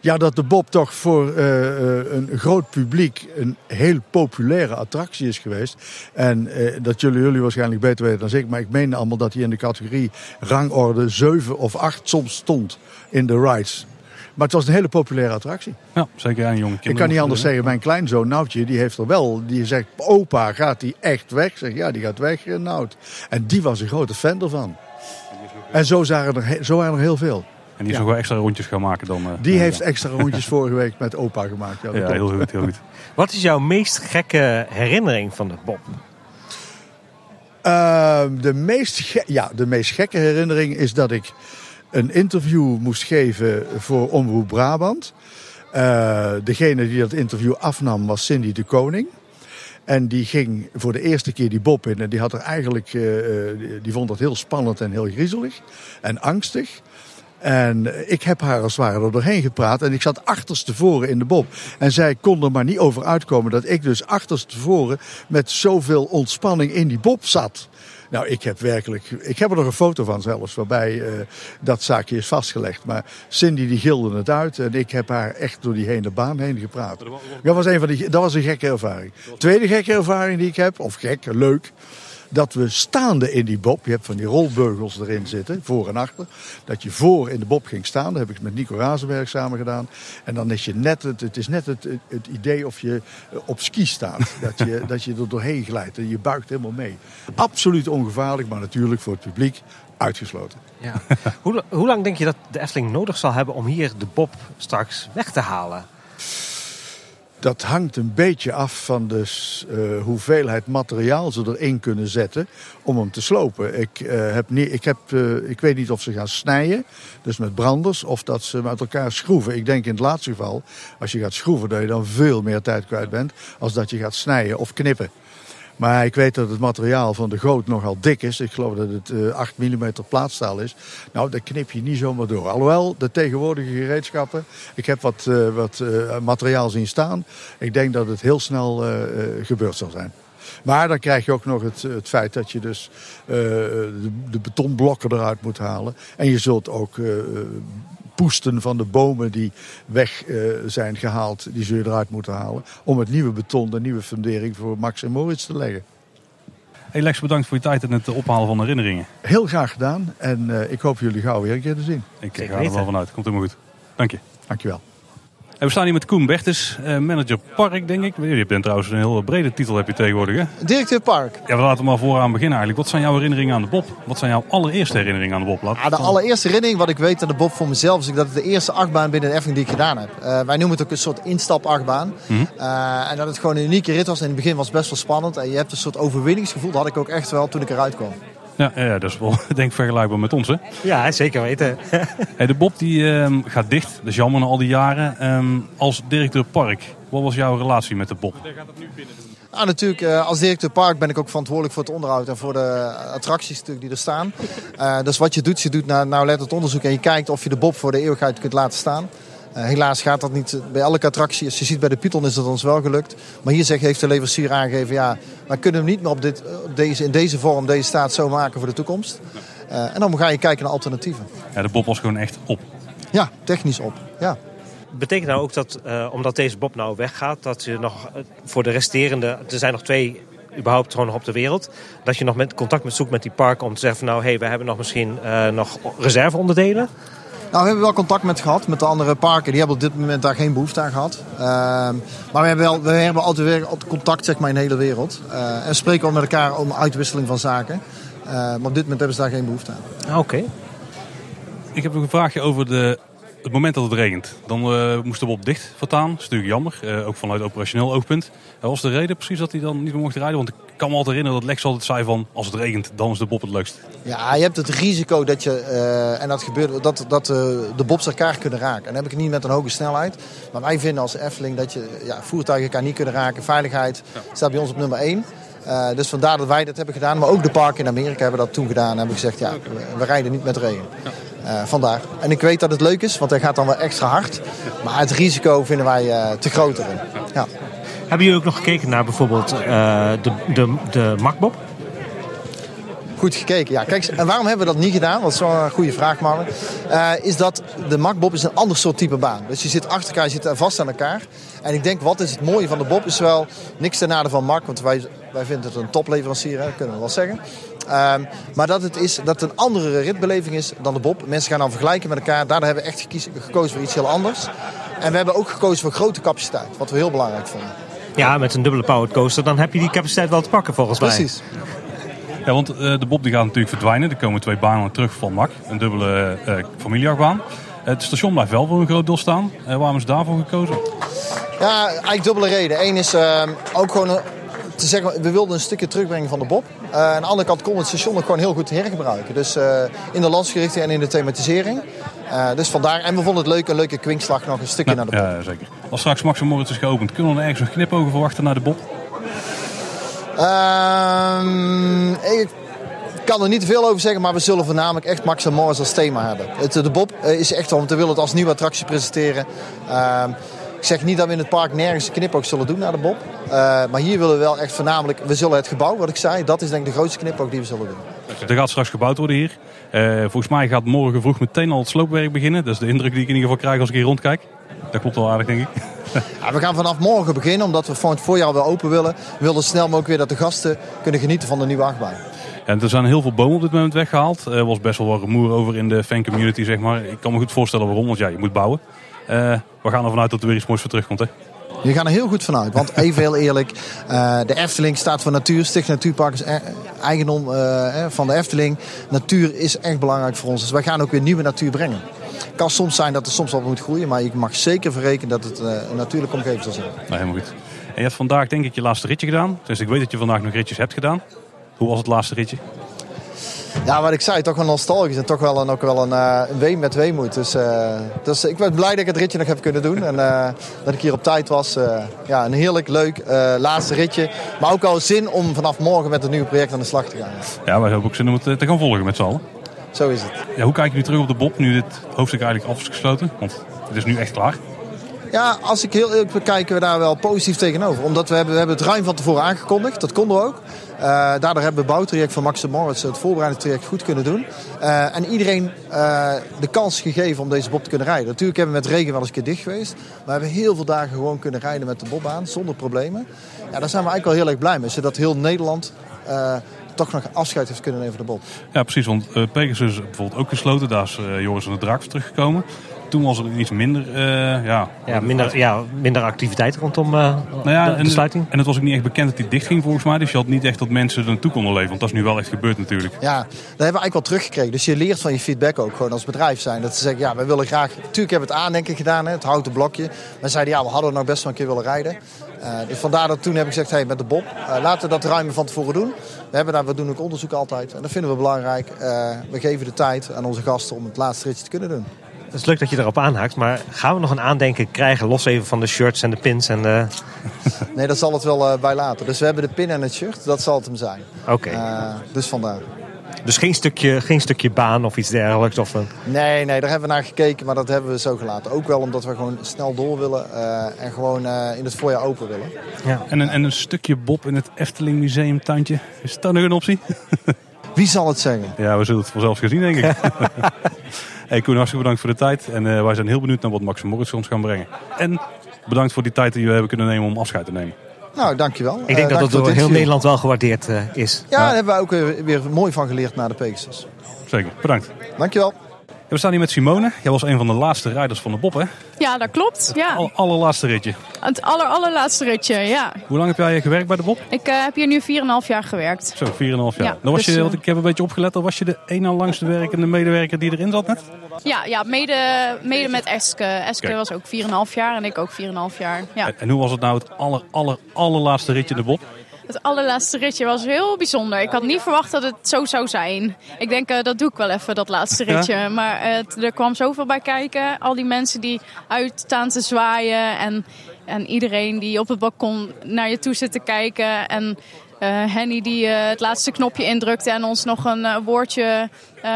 Ja, dat de Bob toch voor eh, eh, een groot publiek een heel populaire attractie is geweest. En eh, dat jullie jullie waarschijnlijk beter weten dan ik. Maar ik meen allemaal dat hij in de categorie rangorde 7 of 8 soms stond in de rides. Maar het was een hele populaire attractie. Ja, zeker aan jonge kinderen. Ik kan niet anders zeggen, mijn kleinzoon Noutje, die heeft er wel. Die zegt, opa, gaat die echt weg? Ik zeg, ja, die gaat weg, Nout. En die was een grote fan ervan. En zo, zagen er, zo waren er heel veel. En die is nog wel extra rondjes gaan maken dan. eh, Die heeft extra rondjes vorige week met opa gemaakt. Ja, heel goed, heel goed. Wat is jouw meest gekke herinnering van de Bob? Ehm, de, meest ja, de meest gekke herinnering is dat ik een interview moest geven voor Omroep Brabant. Eh, degene die dat interview afnam was Cindy de Koning. En die ging voor de eerste keer die Bob in. En die had er eigenlijk, eh, eh, die vond dat heel spannend en heel griezelig en angstig. En ik heb haar als het ware er doorheen gepraat. En ik zat achterstevoren in de bob. En zij kon er maar niet over uitkomen dat ik dus achterstevoren met zoveel ontspanning in die bob zat. Nou, ik heb werkelijk. Ik heb er nog een foto van zelfs, waarbij eh, dat zaakje is vastgelegd. Maar Cindy die gilde het uit en ik heb haar echt door die hele baan heen gepraat. Dat was, een van die, dat was een gekke ervaring. Tweede gekke ervaring die ik heb, of gek, leuk. Dat we staande in die bob, je hebt van die rolbeugels erin zitten, voor en achter. Dat je voor in de bob ging staan, dat heb ik met Nico Razenberg samen gedaan. En dan is je net het, het is net het, het idee of je eh, op ski staat. Dat je, dat je er doorheen glijdt en je buigt helemaal mee. Absoluut ongevaarlijk, maar natuurlijk voor het publiek uitgesloten. Ja. hoe, hoe lang denk je dat de Efteling nodig zal hebben om hier de Bob straks weg te halen? Dat hangt een beetje af van de eh, hoeveelheid materiaal ze erin kunnen zetten om hem te slopen. Ik, eh, heb niet, ik, heb, eh, ik weet niet of ze gaan snijden, dus met branders, of dat ze met elkaar schroeven. Ik denk in het laatste geval, als je gaat schroeven, dat je dan veel meer tijd kwijt bent als dat je gaat snijden of knippen. Maar ik weet dat het materiaal van de goot nogal dik is. Ik geloof dat het eh 8 mm plaatstaal is. Nou, dat knip je niet zomaar door. Alhoewel, de tegenwoordige gereedschappen... Ik heb wat, eh, wat eh, materiaal zien staan. Ik denk dat het heel snel eh, eh, gebeurd zal zijn. Maar dan krijg je ook nog het, het feit dat je dus eh, de, de betonblokken eruit moet halen. En je zult ook eh, eh, poesten van de bomen die weg eh, zijn gehaald, die je eruit moeten halen. Om het nieuwe beton, de nieuwe fundering voor Max en Moritz te leggen. Hey Lex, bedankt voor je tijd en het ophalen van herinneringen. Heel graag gedaan en eh, ik hoop jullie gauw weer een keer te zien. Ik ga er wel vanuit. Komt helemaal goed. Dank je. Dankjewel. En we staan hier met Koen Bertes, eh, manager park, denk ik. Je bent trouwens een heel brede titel heb je tegenwoordig, hè? Directeur Park. Ja, we laten maar vooraan beginnen eigenlijk. Wat zijn jouw herinneringen aan de Bob? Wat zijn jouw allereerste herinneringen aan de Bob? Ja, de allereerste herinnering wat ik weet aan de Bob voor mezelf is dat het de eerste achtbaan binnen de Efteling die ik gedaan heb. Eh, wij noemen het ook een soort instapachtbaan. Mhm. Eh, en dat het gewoon een unieke rit was. In het begin was het best wel spannend. En je hebt een soort overwinningsgevoel. Dat had ik ook echt wel toen ik eruit kwam. Ja, ja, dat is wel denk ik vergelijkbaar met ons, hè? Ja, zeker weten. Hey, de Bob die ehm, gaat dicht. Dat is jammer na al die jaren. Ehm, als directeur park, wat was jouw relatie met de Bob? Nou, natuurlijk, eh, als directeur park ben ik ook verantwoordelijk voor het onderhoud en voor de attracties natuurlijk die er staan. Eh, dus wat je doet, je doet naar nauwlettend onderzoek en je kijkt of je de Bob voor de eeuwigheid kunt laten staan. Eh, helaas gaat dat niet bij elke attractie. Als je ziet bij de Python is dat ons wel gelukt. Maar hier zegt, heeft de leverancier aangegeven, ja, wij kunnen hem niet meer op dit, op deze, in deze vorm, deze staat zo maken voor de toekomst. Eh, en dan ga je kijken naar alternatieven. Ja, de Bob was gewoon echt op. Ja, technisch op. Ja. Betekent nou ook dat, eh, omdat deze Bob nou weggaat, dat je nog eh, voor de resterende, er zijn nog twee überhaupt gewoon nog op de wereld, dat je nog met contact met zoekt met die parken om te zeggen van nou, hé, hey, we hebben nog misschien eh, nog reserveonderdelen. Nou, we hebben wel contact met gehad met de andere parken. Die hebben op dit moment daar geen behoefte aan gehad. Ehm, maar we hebben, wel, we hebben altijd weer contact zeg maar, in de hele wereld. Eh, en spreken ook met elkaar om uitwisseling van zaken. Eh, maar op dit moment hebben ze daar geen behoefte aan. Ah, Oké. Ik heb nog een vraagje over de het moment dat het regent, dan eh, moest de Bob dicht voortaan. Dat is natuurlijk jammer, eh, ook vanuit operationeel oogpunt. Wat was de reden precies dat hij dan niet meer mocht rijden? Want ik kan me altijd herinneren dat Lex altijd zei van... als het regent, dan is de Bob het leukst. Ja, je hebt het risico dat je, eh, en dat gebeurt, dat, dat eh, de bobs elkaar kunnen raken. En dan heb ik het niet met een hoge snelheid. Maar wij vinden als Efteling dat je ja, voertuigen elkaar niet kunnen raken. Veiligheid staat bij ons op nummer 1. Eh, dus vandaar dat wij dat hebben gedaan. Maar ook de parken in Amerika hebben dat toen gedaan. En hebben gezegd, ja, we, we rijden niet met regen. Eh, vandaar. En ik weet dat het leuk is, want hij gaat dan wel extra hard. Maar het risico vinden wij eh, te groot erin. Ja. Hebben jullie ook nog gekeken naar bijvoorbeeld eh, de, de, de Makbob? Goed gekeken, ja. Kijk, en waarom hebben we dat niet gedaan? Dat is wel een goede vraag, Marlon. Is dat de Makbob is een ander soort type baan. Dus je zit achter elkaar, je zit vast aan elkaar. En ik denk, wat is het mooie van de Bob? Is wel niks ten nadele van Mak, want wij, wij vinden het een topleverancier, hè, dat kunnen we wel zeggen. Ehm, maar dat het, is, dat het een andere ritbeleving is dan de Bob. Mensen gaan dan vergelijken met elkaar. Daardoor hebben we echt gekies- gekozen voor iets heel anders. En we hebben ook gekozen voor grote capaciteit, wat we heel belangrijk vonden. Ja, met een dubbele powered coaster, dan heb je die capaciteit wel te pakken volgens mij. Precies. Ja, want eh, de Bob die gaat natuurlijk verdwijnen. Er komen twee banen terug van MAC. Een dubbele eh familieachtbaan. Het station blijft wel voor een groot deel staan. Eh, waarom is daarvoor gekozen? Ja, eigenlijk dubbele reden. Eén is ehm, ook gewoon te zeggen, we wilden een stukje terugbrengen van de Bob. Eh, aan de andere kant kon het station ook gewoon heel goed hergebruiken. Dus eh, in de landsgerichting en in de thematisering. Eh, dus vandaar. En we vonden het leuk, een leuke kwinkslag nog een stukje naar de Bob. Ja, zeker. Als straks Max en Moritz is geopend, kunnen we dan ergens een knipogen verwachten naar de Bob? Ehm, ik kan er niet te veel over zeggen, maar we zullen voornamelijk echt Max en Morris als thema hebben. Het, de Bob is echt want we willen het als nieuwe attractie presenteren. Ik zeg niet dat we in het park nergens een knipoog zullen doen naar de Bob. Eh, maar hier willen we wel echt voornamelijk, we zullen het gebouw, wat ik zei, dat is denk ik de grootste knipoog die we zullen doen. Er gaat straks gebouwd worden hier. Eh, volgens mij gaat morgen vroeg meteen al het sloopwerk beginnen. Dat is de indruk die ik in ieder geval krijg als ik hier rondkijk. Dat klopt wel aardig, denk ik. Ja, we gaan vanaf morgen beginnen, omdat we van het voorjaar wel open willen. We willen snel mogelijk weer dat de gasten kunnen genieten van de nieuwe achtbaan. En er zijn heel veel bomen op dit moment weggehaald. Er was best wel wat rumoer over in de fancommunity, zeg maar. Ik kan me goed voorstellen waarom, want ja, je moet bouwen. Eh, we gaan ervan uit dat er weer iets moois voor terugkomt, hè? Je gaat er heel goed vanuit. Want even heel eerlijk, eh, de Efteling staat voor natuur. Sticht Natuurpark is e- eigendom eh, van de Efteling. Natuur is echt belangrijk voor ons. Dus wij gaan ook weer nieuwe natuur brengen. Het kan soms zijn dat er soms wat moet groeien. Maar je mag zeker verrekenen dat het een natuurlijke omgeving zal zijn. Nou, helemaal goed. En je hebt vandaag denk ik je laatste ritje gedaan. Dus ik weet dat je vandaag nog ritjes hebt gedaan. Hoe was het laatste ritje? Ja, wat ik zei, toch wel nostalgisch en toch wel een, ook wel een, eh, een ween met weemoed. Dus, eh, dus ik ben blij dat ik het ritje nog heb kunnen doen. En eh, dat ik hier op tijd was. Eh, ja, een heerlijk leuk eh, laatste ritje. Maar ook al zin om vanaf morgen met een nieuw project aan de slag te gaan. Ja, wij hebben ook zin om het eh, te gaan volgen met z'n allen. Zo is het. Ja, hoe kijk je nu terug op de Bob, nu dit hoofdstuk eigenlijk af is gesloten? Want het is nu echt klaar. Ja, als ik heel eerlijk kijken we daar wel positief tegenover. Omdat we hebben, we hebben het ruim van tevoren aangekondigd. Dat konden we ook. Eh, daardoor hebben we het bouwtraject van Max Moritz, het voorbereidingstraject, goed kunnen doen. Eh, en iedereen eh, de kans gegeven om deze bob te kunnen rijden. Natuurlijk hebben we met regen wel eens een keer dicht geweest. Maar we hebben heel veel dagen gewoon kunnen rijden met de bobbaan, zonder problemen. Ja, daar zijn we eigenlijk wel heel erg blij mee. Zodat heel Nederland toch nog afscheid heeft kunnen nemen van de bob. Ja, precies. Want Pegasus is bijvoorbeeld ook gesloten. Daar is Joris en de Draak teruggekomen. Toen was er iets minder, eh, ja... Ja, minder, ja, minder activiteit rondom eh, Nou ja, de, en, de sluiting. en het was ook niet echt bekend dat die dicht ging volgens mij. Dus je had niet echt dat mensen er naartoe konden leven. Want dat is nu wel echt gebeurd natuurlijk. Ja, dat hebben we eigenlijk wel teruggekregen. Dus je leert van je feedback ook gewoon als bedrijf zijn. Dat ze zeggen, ja, wij willen graag... Natuurlijk hebben we het aandenken gedaan, hè, het houten blokje. Maar zeiden, ja, we hadden nog best wel een keer willen rijden. Eh, dus vandaar dat toen heb ik gezegd, hey, met de Bob, laten we dat ruim van tevoren doen. We, hebben daar, we doen ook onderzoek altijd. En dat vinden we belangrijk. Eh, we geven de tijd aan onze gasten om het laatste ritje te kunnen doen. Het is leuk dat je erop aanhaakt, maar gaan we nog een aandenken krijgen, los even van de shirts en de pins en de... Nee, dat zal het wel eh, bij laten. Dus we hebben de pin en het shirt, dat zal het hem zijn. Oké. Eh, dus vandaar. Dus geen stukje, geen stukje baan of iets dergelijks? Of een... Nee, nee, daar hebben we naar gekeken, maar dat hebben we zo gelaten. Ook wel omdat we gewoon snel door willen eh, en gewoon eh, in het voorjaar open willen. Ja. En, een, en een stukje Bob in het Efteling Museum tuintje. Is dat nog een optie? Wie zal het zeggen? Ja, we zullen het vanzelf gezien denk ik. hey Koen, hartstikke bedankt voor de tijd. En eh, wij zijn heel benieuwd naar wat Max en Moritz ons gaan brengen. En bedankt voor die tijd die we hebben kunnen nemen om afscheid te nemen. Nou, dankjewel. Ik denk dat dat door heel Nederland wel gewaardeerd eh, is. Ja, daar hebben we ook weer, weer mooi van geleerd naar de Pegasus. Zeker, bedankt. Dankjewel. We staan hier met Simone. Jij was een van de laatste rijders van de Bob, hè? Ja, dat klopt. Ja. Al, allerlaatste ritje. Het aller, allerlaatste ritje, ja. Hoe lang heb jij gewerkt bij de Bob? Ik eh, heb hier nu 4,5 jaar gewerkt. Zo, 4,5 jaar. Ja, dan was dus, je, eh, want ik heb een beetje opgelet, dan was je de één na langste werkende medewerker die erin zat net? Ja, ja mede, mede met Eske. Eske was ook 4,5 jaar en ik ook 4,5 jaar. Ja. En, en hoe was het nou het aller, aller, allerlaatste ritje in de Bob? Het allerlaatste ritje was heel bijzonder. Ik had niet verwacht dat het zo zou zijn. Ik denk, eh, dat doe ik wel even, dat laatste Ja? ritje. Maar eh, er kwam zoveel bij kijken. Al die mensen die uitstaan te zwaaien. En, en iedereen die op het balkon naar je toe zit te kijken. En eh, Henny die het laatste knopje indrukte en ons nog een woordje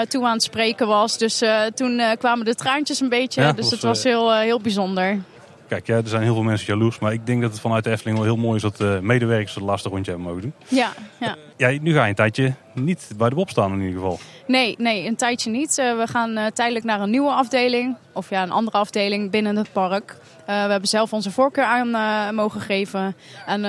toe aan het spreken was. Dus toen kwamen de traantjes een beetje. Ja, dus was, het was heel, heel bijzonder. Kijk, ja, er zijn heel veel mensen jaloers, maar ik denk dat het vanuit de Efteling wel heel mooi is dat de medewerkers het laatste rondje hebben mogen doen. Ja, ja. Ja, nu ga je een tijdje niet bij de Bob staan in ieder geval. Nee, nee, een tijdje niet. Eh, we gaan eh, tijdelijk naar een nieuwe afdeling. Of ja, een andere afdeling binnen het park. Eh, we hebben zelf onze voorkeur aan mogen geven. En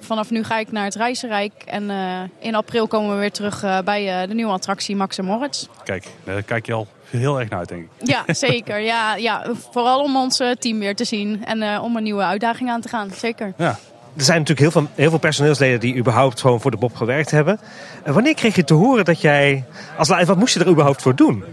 vanaf nu ga ik naar het Reizenrijk. En in april komen we weer terug bij de nieuwe attractie Max en Moritz. Kijk, daar kijk je al heel erg naar uit, denk ik. Ja, zeker. Ja, ja, vooral om ons team weer te zien. En om een nieuwe uitdaging aan te gaan. Zeker. Ja. Er zijn natuurlijk heel veel, veel personeelsleden die überhaupt gewoon voor de Bob gewerkt hebben. En wanneer kreeg je te horen dat jij... Als, wat moest je er überhaupt voor doen?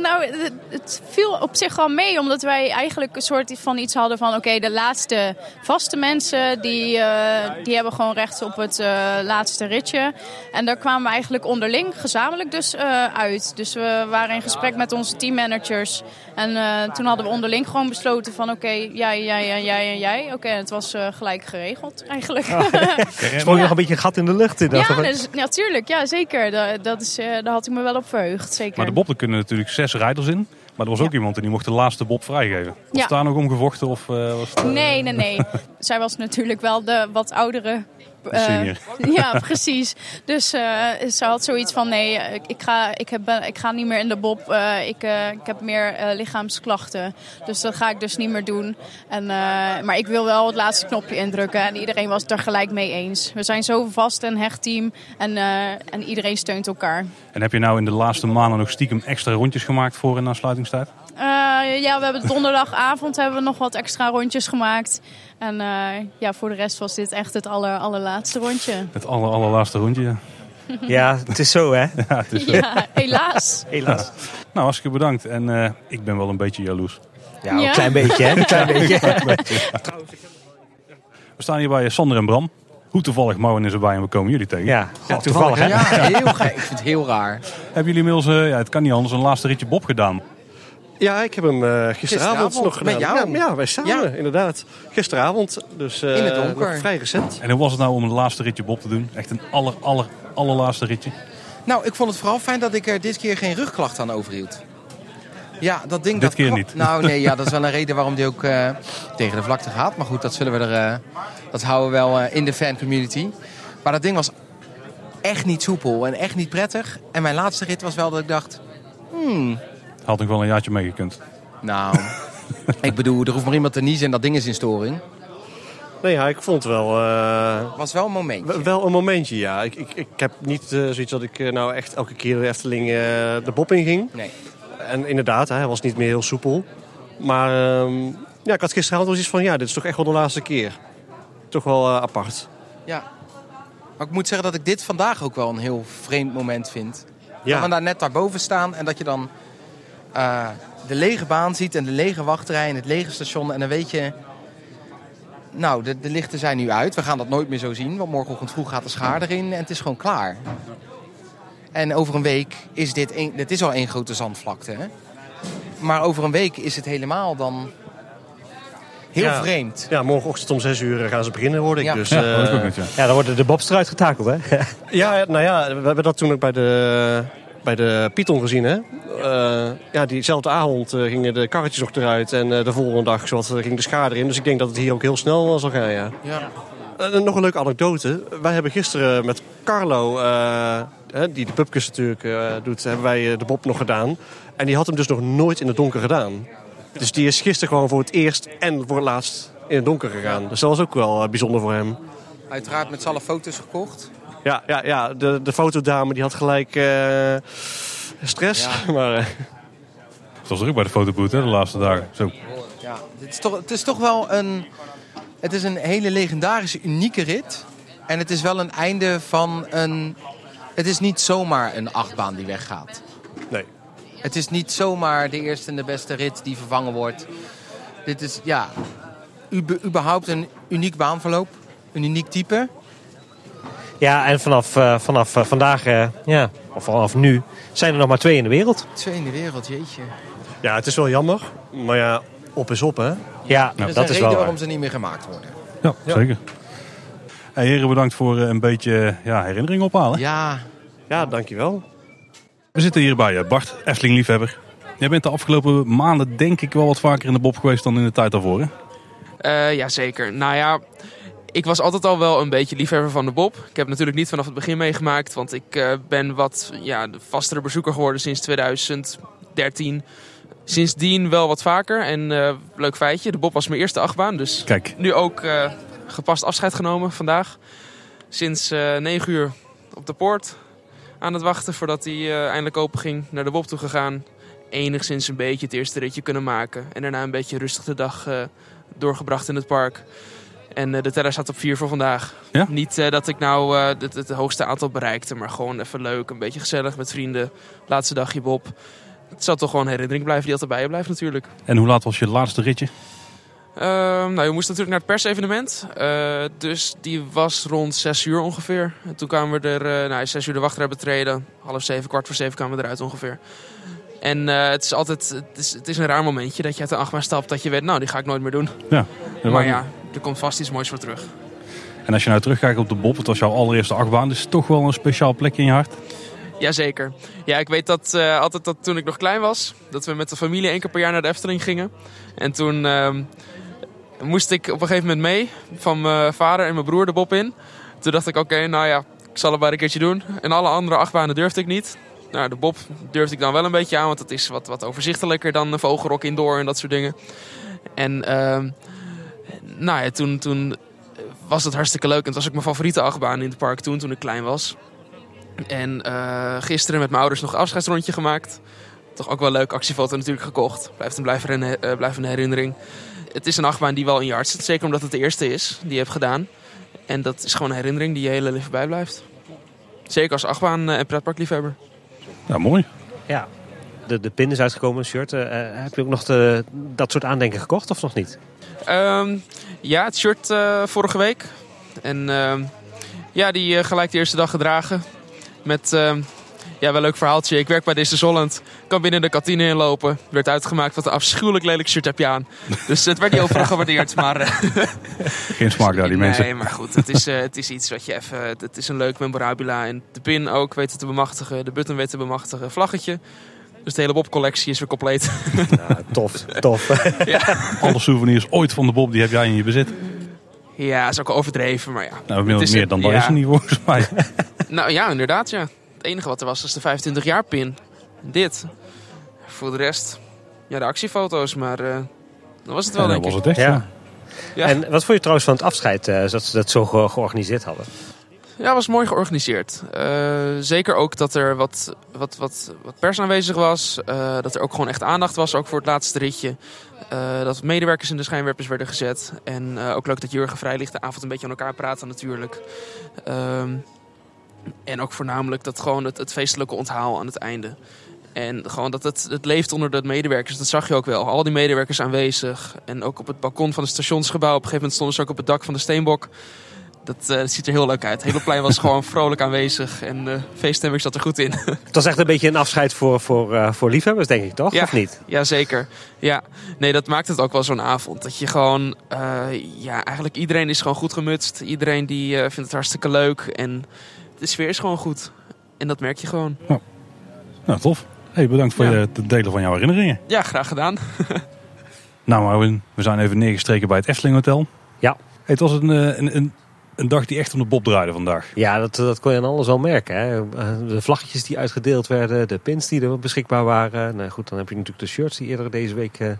Nou, het, het viel op zich wel mee, omdat wij eigenlijk een soort van iets hadden van... oké, de laatste vaste mensen, die, eh, die hebben gewoon recht op het eh, laatste ritje. En daar kwamen we eigenlijk onderling, gezamenlijk dus, eh, uit. Dus we waren in gesprek met onze teammanagers. En eh, toen hadden we onderling gewoon besloten van... oké, jij, jij, jij, jij en jij. Oké, en het was eh, gelijk geregeld eigenlijk. Sprong je nog een beetje een gat in de lucht in? Ja, dus, natuurlijk. Ja, zeker. Dat, dat is, eh, daar had ik me wel op verheugd. Zeker. Maar de Bob, er kunnen natuurlijk zes rijders in. Maar er was ook iemand en die mocht de laatste Bob vrijgeven. Was Ja. daar nog om gevochten of eh, was het... eh, Nee, nee, nee. Zij was natuurlijk wel de wat oudere. Eh, ja, precies. Dus eh, ze had zoiets van: nee, ik, ik, ga, ik, heb, ik ga niet meer in de bob. Eh, ik, eh, ik heb meer eh, lichaamsklachten. Dus dat ga ik dus niet meer doen. En, eh, maar ik wil wel het laatste knopje indrukken. En iedereen was het er gelijk mee eens. We zijn zo vast en hecht team. En, eh, en iedereen steunt elkaar. En heb je nou in de laatste maanden nog stiekem extra rondjes gemaakt voor en na sluitingstijd? Eh, ja, we hebben donderdagavond hebben we nog wat extra rondjes gemaakt. En eh, ja, voor de rest was dit echt het aller, allerlaatste rondje. Het aller, allerlaatste rondje. ja. Ja, het is zo hè? Ja, het is zo. Ja, helaas. Helaas. Nou, hartstikke bedankt. En eh, ik ben wel een beetje jaloers. Ja, een klein beetje hè? Een klein beetje. Klein beetje. We staan hier bij Sander en Bram. Hoe toevallig Marwan is erbij en we komen jullie tegen. Ja, ja, toevallig, hè? Ja, heel gek. Ik vind het heel raar. Hebben jullie inmiddels, eh, ja, het kan niet anders, een laatste ritje Bob gedaan? Ja, ik heb hem eh, gisteravond, Gisteravond, nog gedaan. met jou? Ja, ja, wij samen, Ja. inderdaad. Gisteravond, dus eh, In het donker. vrij recent. En hoe was het nou om een laatste ritje Bob te doen? Echt een aller, aller, allerlaatste ritje? Nou, ik vond het vooral fijn dat ik er dit keer geen rugklacht aan overhield. Ja, dat ding Dit dat keer niet. Nou nee, ja, dat is wel een reden waarom die ook eh, tegen de vlakte gaat. Maar goed, dat zullen we er. eh, dat houden we wel in de fan community. Maar dat ding was echt niet soepel en echt niet prettig. En mijn laatste rit was wel dat ik dacht. Hmm, Had ik wel een jaartje meegekund. nou. ik bedoel, er hoeft maar iemand te niezen en dat ding is in storing. Nee, ja, ik vond het wel... eh, was wel een momentje. Wel een momentje, ja. Ik, ik, ik heb niet eh, zoiets dat ik eh, nou echt elke keer de Efteling de Bob in ging. Nee. En inderdaad, hè, hij was niet meer heel soepel. Maar ehm, ja, ik had gisteravond wel iets van, ja, dit is toch echt wel de laatste keer. Toch wel apart. Ja. Maar ik moet zeggen dat ik dit vandaag ook wel een heel vreemd moment vind. Ja. Dat we daar net daarboven staan en dat je dan eh, de lege baan ziet en de lege wachtrij en het lege station. En dan weet je, nou, de, de lichten zijn nu uit. We gaan dat nooit meer zo zien, want morgenochtend vroeg gaat de schaar erin en het is gewoon klaar. En over een week is dit, een, dit is al één grote zandvlakte. Hè? Maar over een week is het helemaal dan heel Ja. vreemd. Ja, morgenochtend om 6 uur gaan ze beginnen, hoorde ik. Ja. Dus, Ja, eh, hoor Ja, dan worden de Bobs eruit getakeld hè? Ja, ja, nou ja, we hebben dat toen ook bij de, bij de Python gezien. Hè? Eh, ja, diezelfde avond eh, gingen de karretjes nog eruit en eh, de volgende dag eh, ging de schade erin. Dus ik denk dat het hier ook heel snel zal gaan, ja. Ja. Eh, nog een leuke anekdote. Wij hebben gisteren met Carlo, eh, hè, die de pubkus natuurlijk eh, doet, hebben wij eh, de Bob nog gedaan. En die had hem dus nog nooit in het donker gedaan. Dus die is gisteren gewoon voor het eerst en voor het laatst in het donker gegaan. Dus dat was ook wel eh, bijzonder voor hem. Uiteraard met z'n allen foto's gekocht. Ja, ja, ja de, de fotodame die had gelijk eh, stress. Maar, eh, Het was druk bij de fotoboot hè, de laatste dagen. Zo. Ja, het is, toch, het is toch wel een... Het is een hele legendarische, unieke rit. En het is wel een einde van een... Het is niet zomaar een achtbaan die weggaat. Nee. Het is niet zomaar de eerste en de beste rit die vervangen wordt. Dit is, ja, ube- überhaupt een uniek baanverloop. Een uniek type. Ja, en vanaf, eh, vanaf eh, vandaag, eh, ja, of vanaf nu, zijn er nog maar twee in de wereld. Twee in de wereld, jeetje. ja, het is wel jammer. Maar ja, op is op hè. Ja, is dat een is wel waar. waarom ze niet meer gemaakt worden. Ja, zeker. Hey, heren, bedankt voor een beetje ja, herinnering ophalen. Ja. Ja, dankjewel. We zitten hier bij Bart, Efteling-liefhebber. Jij bent de afgelopen maanden denk ik wel wat vaker in de bob geweest dan in de tijd daarvoor, hè? Eh ja, zeker. Nou ja, ik was altijd al wel een beetje liefhebber van de Bob. Ik heb natuurlijk niet vanaf het begin meegemaakt, want ik eh, ben wat ja, de vastere bezoeker geworden sinds 2013. Sindsdien wel wat vaker. En eh, leuk feitje, de Bob was mijn eerste achtbaan. Dus Kijk. nu ook eh, gepast afscheid genomen vandaag. Sinds eh 9 uur op de poort aan het wachten voordat hij eindelijk open ging. Naar de Bob toe gegaan. Enigszins een beetje het eerste ritje kunnen maken. En daarna een beetje rustig de dag doorgebracht in het park. En eh, de teller staat op 4 voor vandaag. Ja? Niet eh, dat ik nou eh, het, het hoogste aantal bereikte, maar gewoon even leuk. Een beetje gezellig met vrienden. Laatste dagje Bob. Het zal toch gewoon een herinnering blijven die altijd bij je blijft natuurlijk. En hoe laat was je laatste ritje? Ehm, nou, je moest natuurlijk naar het persevenement. Dus die was rond 6 uur ongeveer. En toen kwamen we er, nou, 6 uur de wachtrij betreden. Half zeven, kwart voor zeven kwamen we eruit ongeveer. En het is altijd, het is, het is een raar momentje dat je uit de achtbaan stapt. Dat je weet, nou, die ga ik nooit meer doen. Ja. Maar- ja, er komt vast iets moois voor terug. En als je nou terugkijkt op de bob, het was jouw allereerste achtbaan. Dus toch wel een speciaal plekje in je hart. Jazeker. Ja, ik weet dat eh, altijd dat toen ik nog klein was, dat we met de familie één keer per jaar naar de Efteling gingen. En toen ehm, moest ik op een gegeven moment mee van mijn vader en mijn broer de Bob in. Toen dacht ik, oké, nou ja, ik zal het maar een keertje doen. En alle andere achtbanen durfde ik niet. Nou, de Bob durfde ik dan wel een beetje aan, want het is wat, wat overzichtelijker dan een vogelrok indoor en dat soort dingen. En ehm, nou ja, toen, toen was het hartstikke leuk. En het was ook mijn favoriete achtbaan in het park toen, toen ik klein was. En eh, gisteren met mijn ouders nog een afscheidsrondje gemaakt. Toch ook wel een leuke actiefoto natuurlijk gekocht. Blijft een blijvende, eh, blijvende herinnering. Het is een achtbaan die wel in je hart zit. Zeker omdat het de eerste is die je hebt gedaan. En dat is gewoon een herinnering die je hele leven bijblijft. Zeker als achtbaan en pretparkliefhebber. Ja, mooi. Ja, de, de pin is uitgekomen, een shirt. Eh, eh, heb je ook nog de, dat soort aandenken gekocht of nog niet? Ehm, ja, het shirt eh, vorige week. En ehm, ja, die eh, gelijk de eerste dag gedragen. Met ehm, ja, wel een leuk verhaaltje. Ik werk bij Disney Holland. Kan binnen de kantine inlopen. Werd uitgemaakt wat een afschuwelijk lelijk shirt heb je aan. Dus het werd niet overal gewaardeerd. Maar, eh, Geen smaak daar, die mensen. Nee, maar goed. Het is, eh, het is iets wat je even... Het, het is een leuk memorabula. En de pin ook weten te bemachtigen. De button weten te bemachtigen. Vlaggetje. Dus de hele Bob-collectie is weer compleet. tof, tof. ja. Alle souvenirs ooit van de bob, die heb jij in je bezit. ja, is ook overdreven, maar ja. Nou, meer, Het is- meer dan dat ja. is er niet volgens mij. Nou ja, inderdaad, ja. Het enige wat er was, was de 25 jaar pin. Dit. Voor de rest, ja, de actiefoto's, maar eh dat was het wel, Ja, denk dat ik. was het echt, ja. Ja. En wat vond je trouwens van het afscheid eh, dat ze dat zo ge- georganiseerd hadden? Ja, was mooi georganiseerd. Eh, zeker ook dat er wat, wat, wat, wat pers aanwezig was. Eh, dat er ook gewoon echt aandacht was, ook voor het laatste ritje. Eh, dat medewerkers in de schijnwerpers werden gezet. En ook leuk dat Jurgen Vrijlicht de avond een beetje aan elkaar praten natuurlijk. Ehm, en ook voornamelijk dat gewoon het, het feestelijke onthaal aan het einde. En gewoon dat het, het leeft onder de medewerkers. Dat zag je ook wel. Al die medewerkers aanwezig. En ook op het balkon van het stationsgebouw. Op een gegeven moment stonden ze ook op het dak van de Steenbok. Dat eh, ziet er heel leuk uit. Het hele plein was gewoon vrolijk aanwezig. En de feeststemming zat er goed in. Het was echt een beetje een afscheid voor, voor, eh, voor liefhebbers, denk ik, toch? Ja. Of niet? Ja, zeker. Ja, nee, dat maakt het ook wel zo'n avond. Dat je gewoon, eh, ja, eigenlijk iedereen is gewoon goed gemutst. Iedereen die eh, vindt het hartstikke leuk. En de sfeer is gewoon goed. En dat merk je gewoon. Nou, tof. Hey, bedankt voor Ja. je- het delen van jouw herinneringen. Ja, graag gedaan. Nou, Marwin, we zijn even neergestreken bij het Efteling Hotel. Ja. het was een, eh, een, een, een dag die echt om de bob draaide vandaag. Ja, dat, dat kon je aan alles wel merken. Hè. De vlaggetjes die uitgedeeld werden, de pins die er beschikbaar waren. Nou goed, dan heb je natuurlijk de shirts die eerder deze week eh,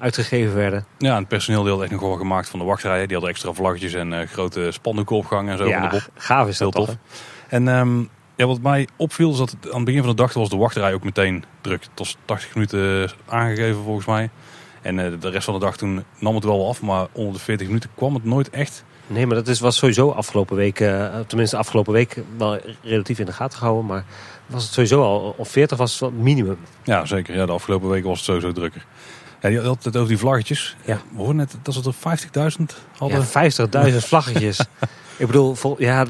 uitgegeven werden. Ja, en het personeel had echt nog wel gemaakt van de wachtrijen. Die hadden extra vlaggetjes en eh, grote spandoeken opgehangen en zo Ja, van de bob. gaaf is dat Heel toch, tof. En ehm, Ja, wat mij opviel is dat aan het begin van de dag was de wachtrij ook meteen druk. Het was 80 minuten aangegeven volgens mij. En eh, de rest van de dag toen nam het wel af, maar onder de 40 minuten kwam het nooit echt. Nee, maar dat is, was sowieso afgelopen week, eh, tenminste afgelopen week, wel relatief in de gaten gehouden. Maar was het sowieso al, of 40 was het het minimum. Ja, zeker. Ja, de afgelopen weken was het sowieso drukker. Ja, je had het over die vlaggetjes. Ja. We hoorden net dat ze er 50.000 hadden. Ja, 50.000 vlaggetjes. Ik bedoel, vol, ja,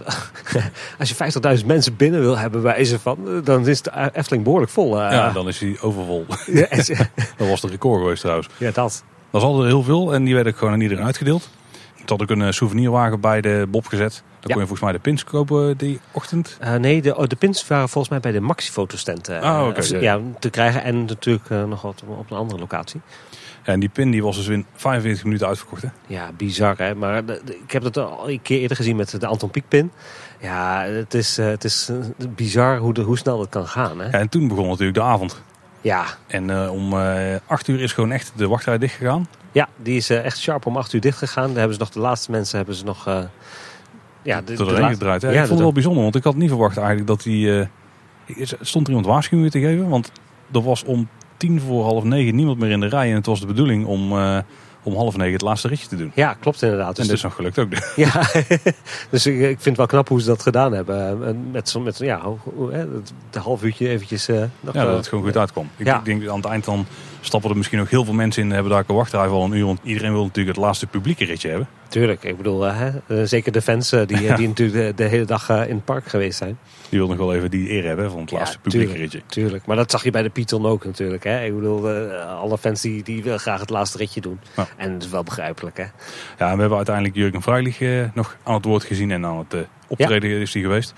als je 50.000 mensen binnen wil hebben bij ze van, dan is de Efteling behoorlijk vol. Uh, Ja, dan is hij overvol. Ja, dat was de record geweest trouwens. Ja, dat. Dat was altijd heel veel en die werden ook gewoon aan iedereen uitgedeeld. Had ook een eh, souvenirwagen bij de Bob gezet. Dan kon je volgens mij de pins kopen die ochtend. Uh, nee, de, oh, de pins waren volgens mij bij de Maxi-fotostand uh, Ah, oké. ja, te krijgen. En natuurlijk uh, nog wat op een andere locatie. Ja, en die pin die was dus in 45 minuten uitverkocht. Hè? Ja, bizar hè. Maar de, de, ik heb het al een keer eerder gezien met de Anton Pieck pin. Ja, het is, het is bizar hoe, de, hoe snel dat kan gaan. Hè? Ja, en toen begon natuurlijk de avond. Ja. En om 8 uur is gewoon echt de wachtrij dicht gegaan. Ja, die is echt sharp om 8 uur dicht gegaan. Daar hebben ze nog de laatste mensen hebben ze nog... ja, de, de, de gedraaid. Ja, ik vond het wel bijzonder, want ik had niet verwacht eigenlijk dat die... Uh, stond er iemand waarschuwingen te geven? Want er was om tien voor half negen niemand meer in de rij. En het was de bedoeling om, om half negen het laatste ritje te doen. Ja, klopt inderdaad. Dus en dat is nog gelukt ook. Ja, dus ik, ik vind het wel knap hoe ze dat gedaan hebben. Met zo'n met, ja, de half uurtje eventjes... Uh, nog, ja, dat het gewoon goed uitkwam. Ik, Ja. denk aan het eind dan stappen er misschien ook heel veel mensen in. Hebben daar een wachtrij al een uur. Want iedereen wil natuurlijk het laatste publieke ritje hebben. Tuurlijk, ik bedoel, hè, zeker de fans die, Ja. die natuurlijk de, de hele dag in het park geweest zijn. Die wil nog wel even die eer hebben van het laatste publieke tuurlijk, ritje. Tuurlijk, maar dat zag je bij de Python ook natuurlijk. Hè? Ik bedoel, uh, alle fans die, die willen graag het laatste ritje doen. Ja. En dat is wel begrijpelijk. Hè? Ja, en we hebben uiteindelijk Jurgen Freilich uh, nog aan het woord gezien en aan het uh, optreden ja. is hij geweest.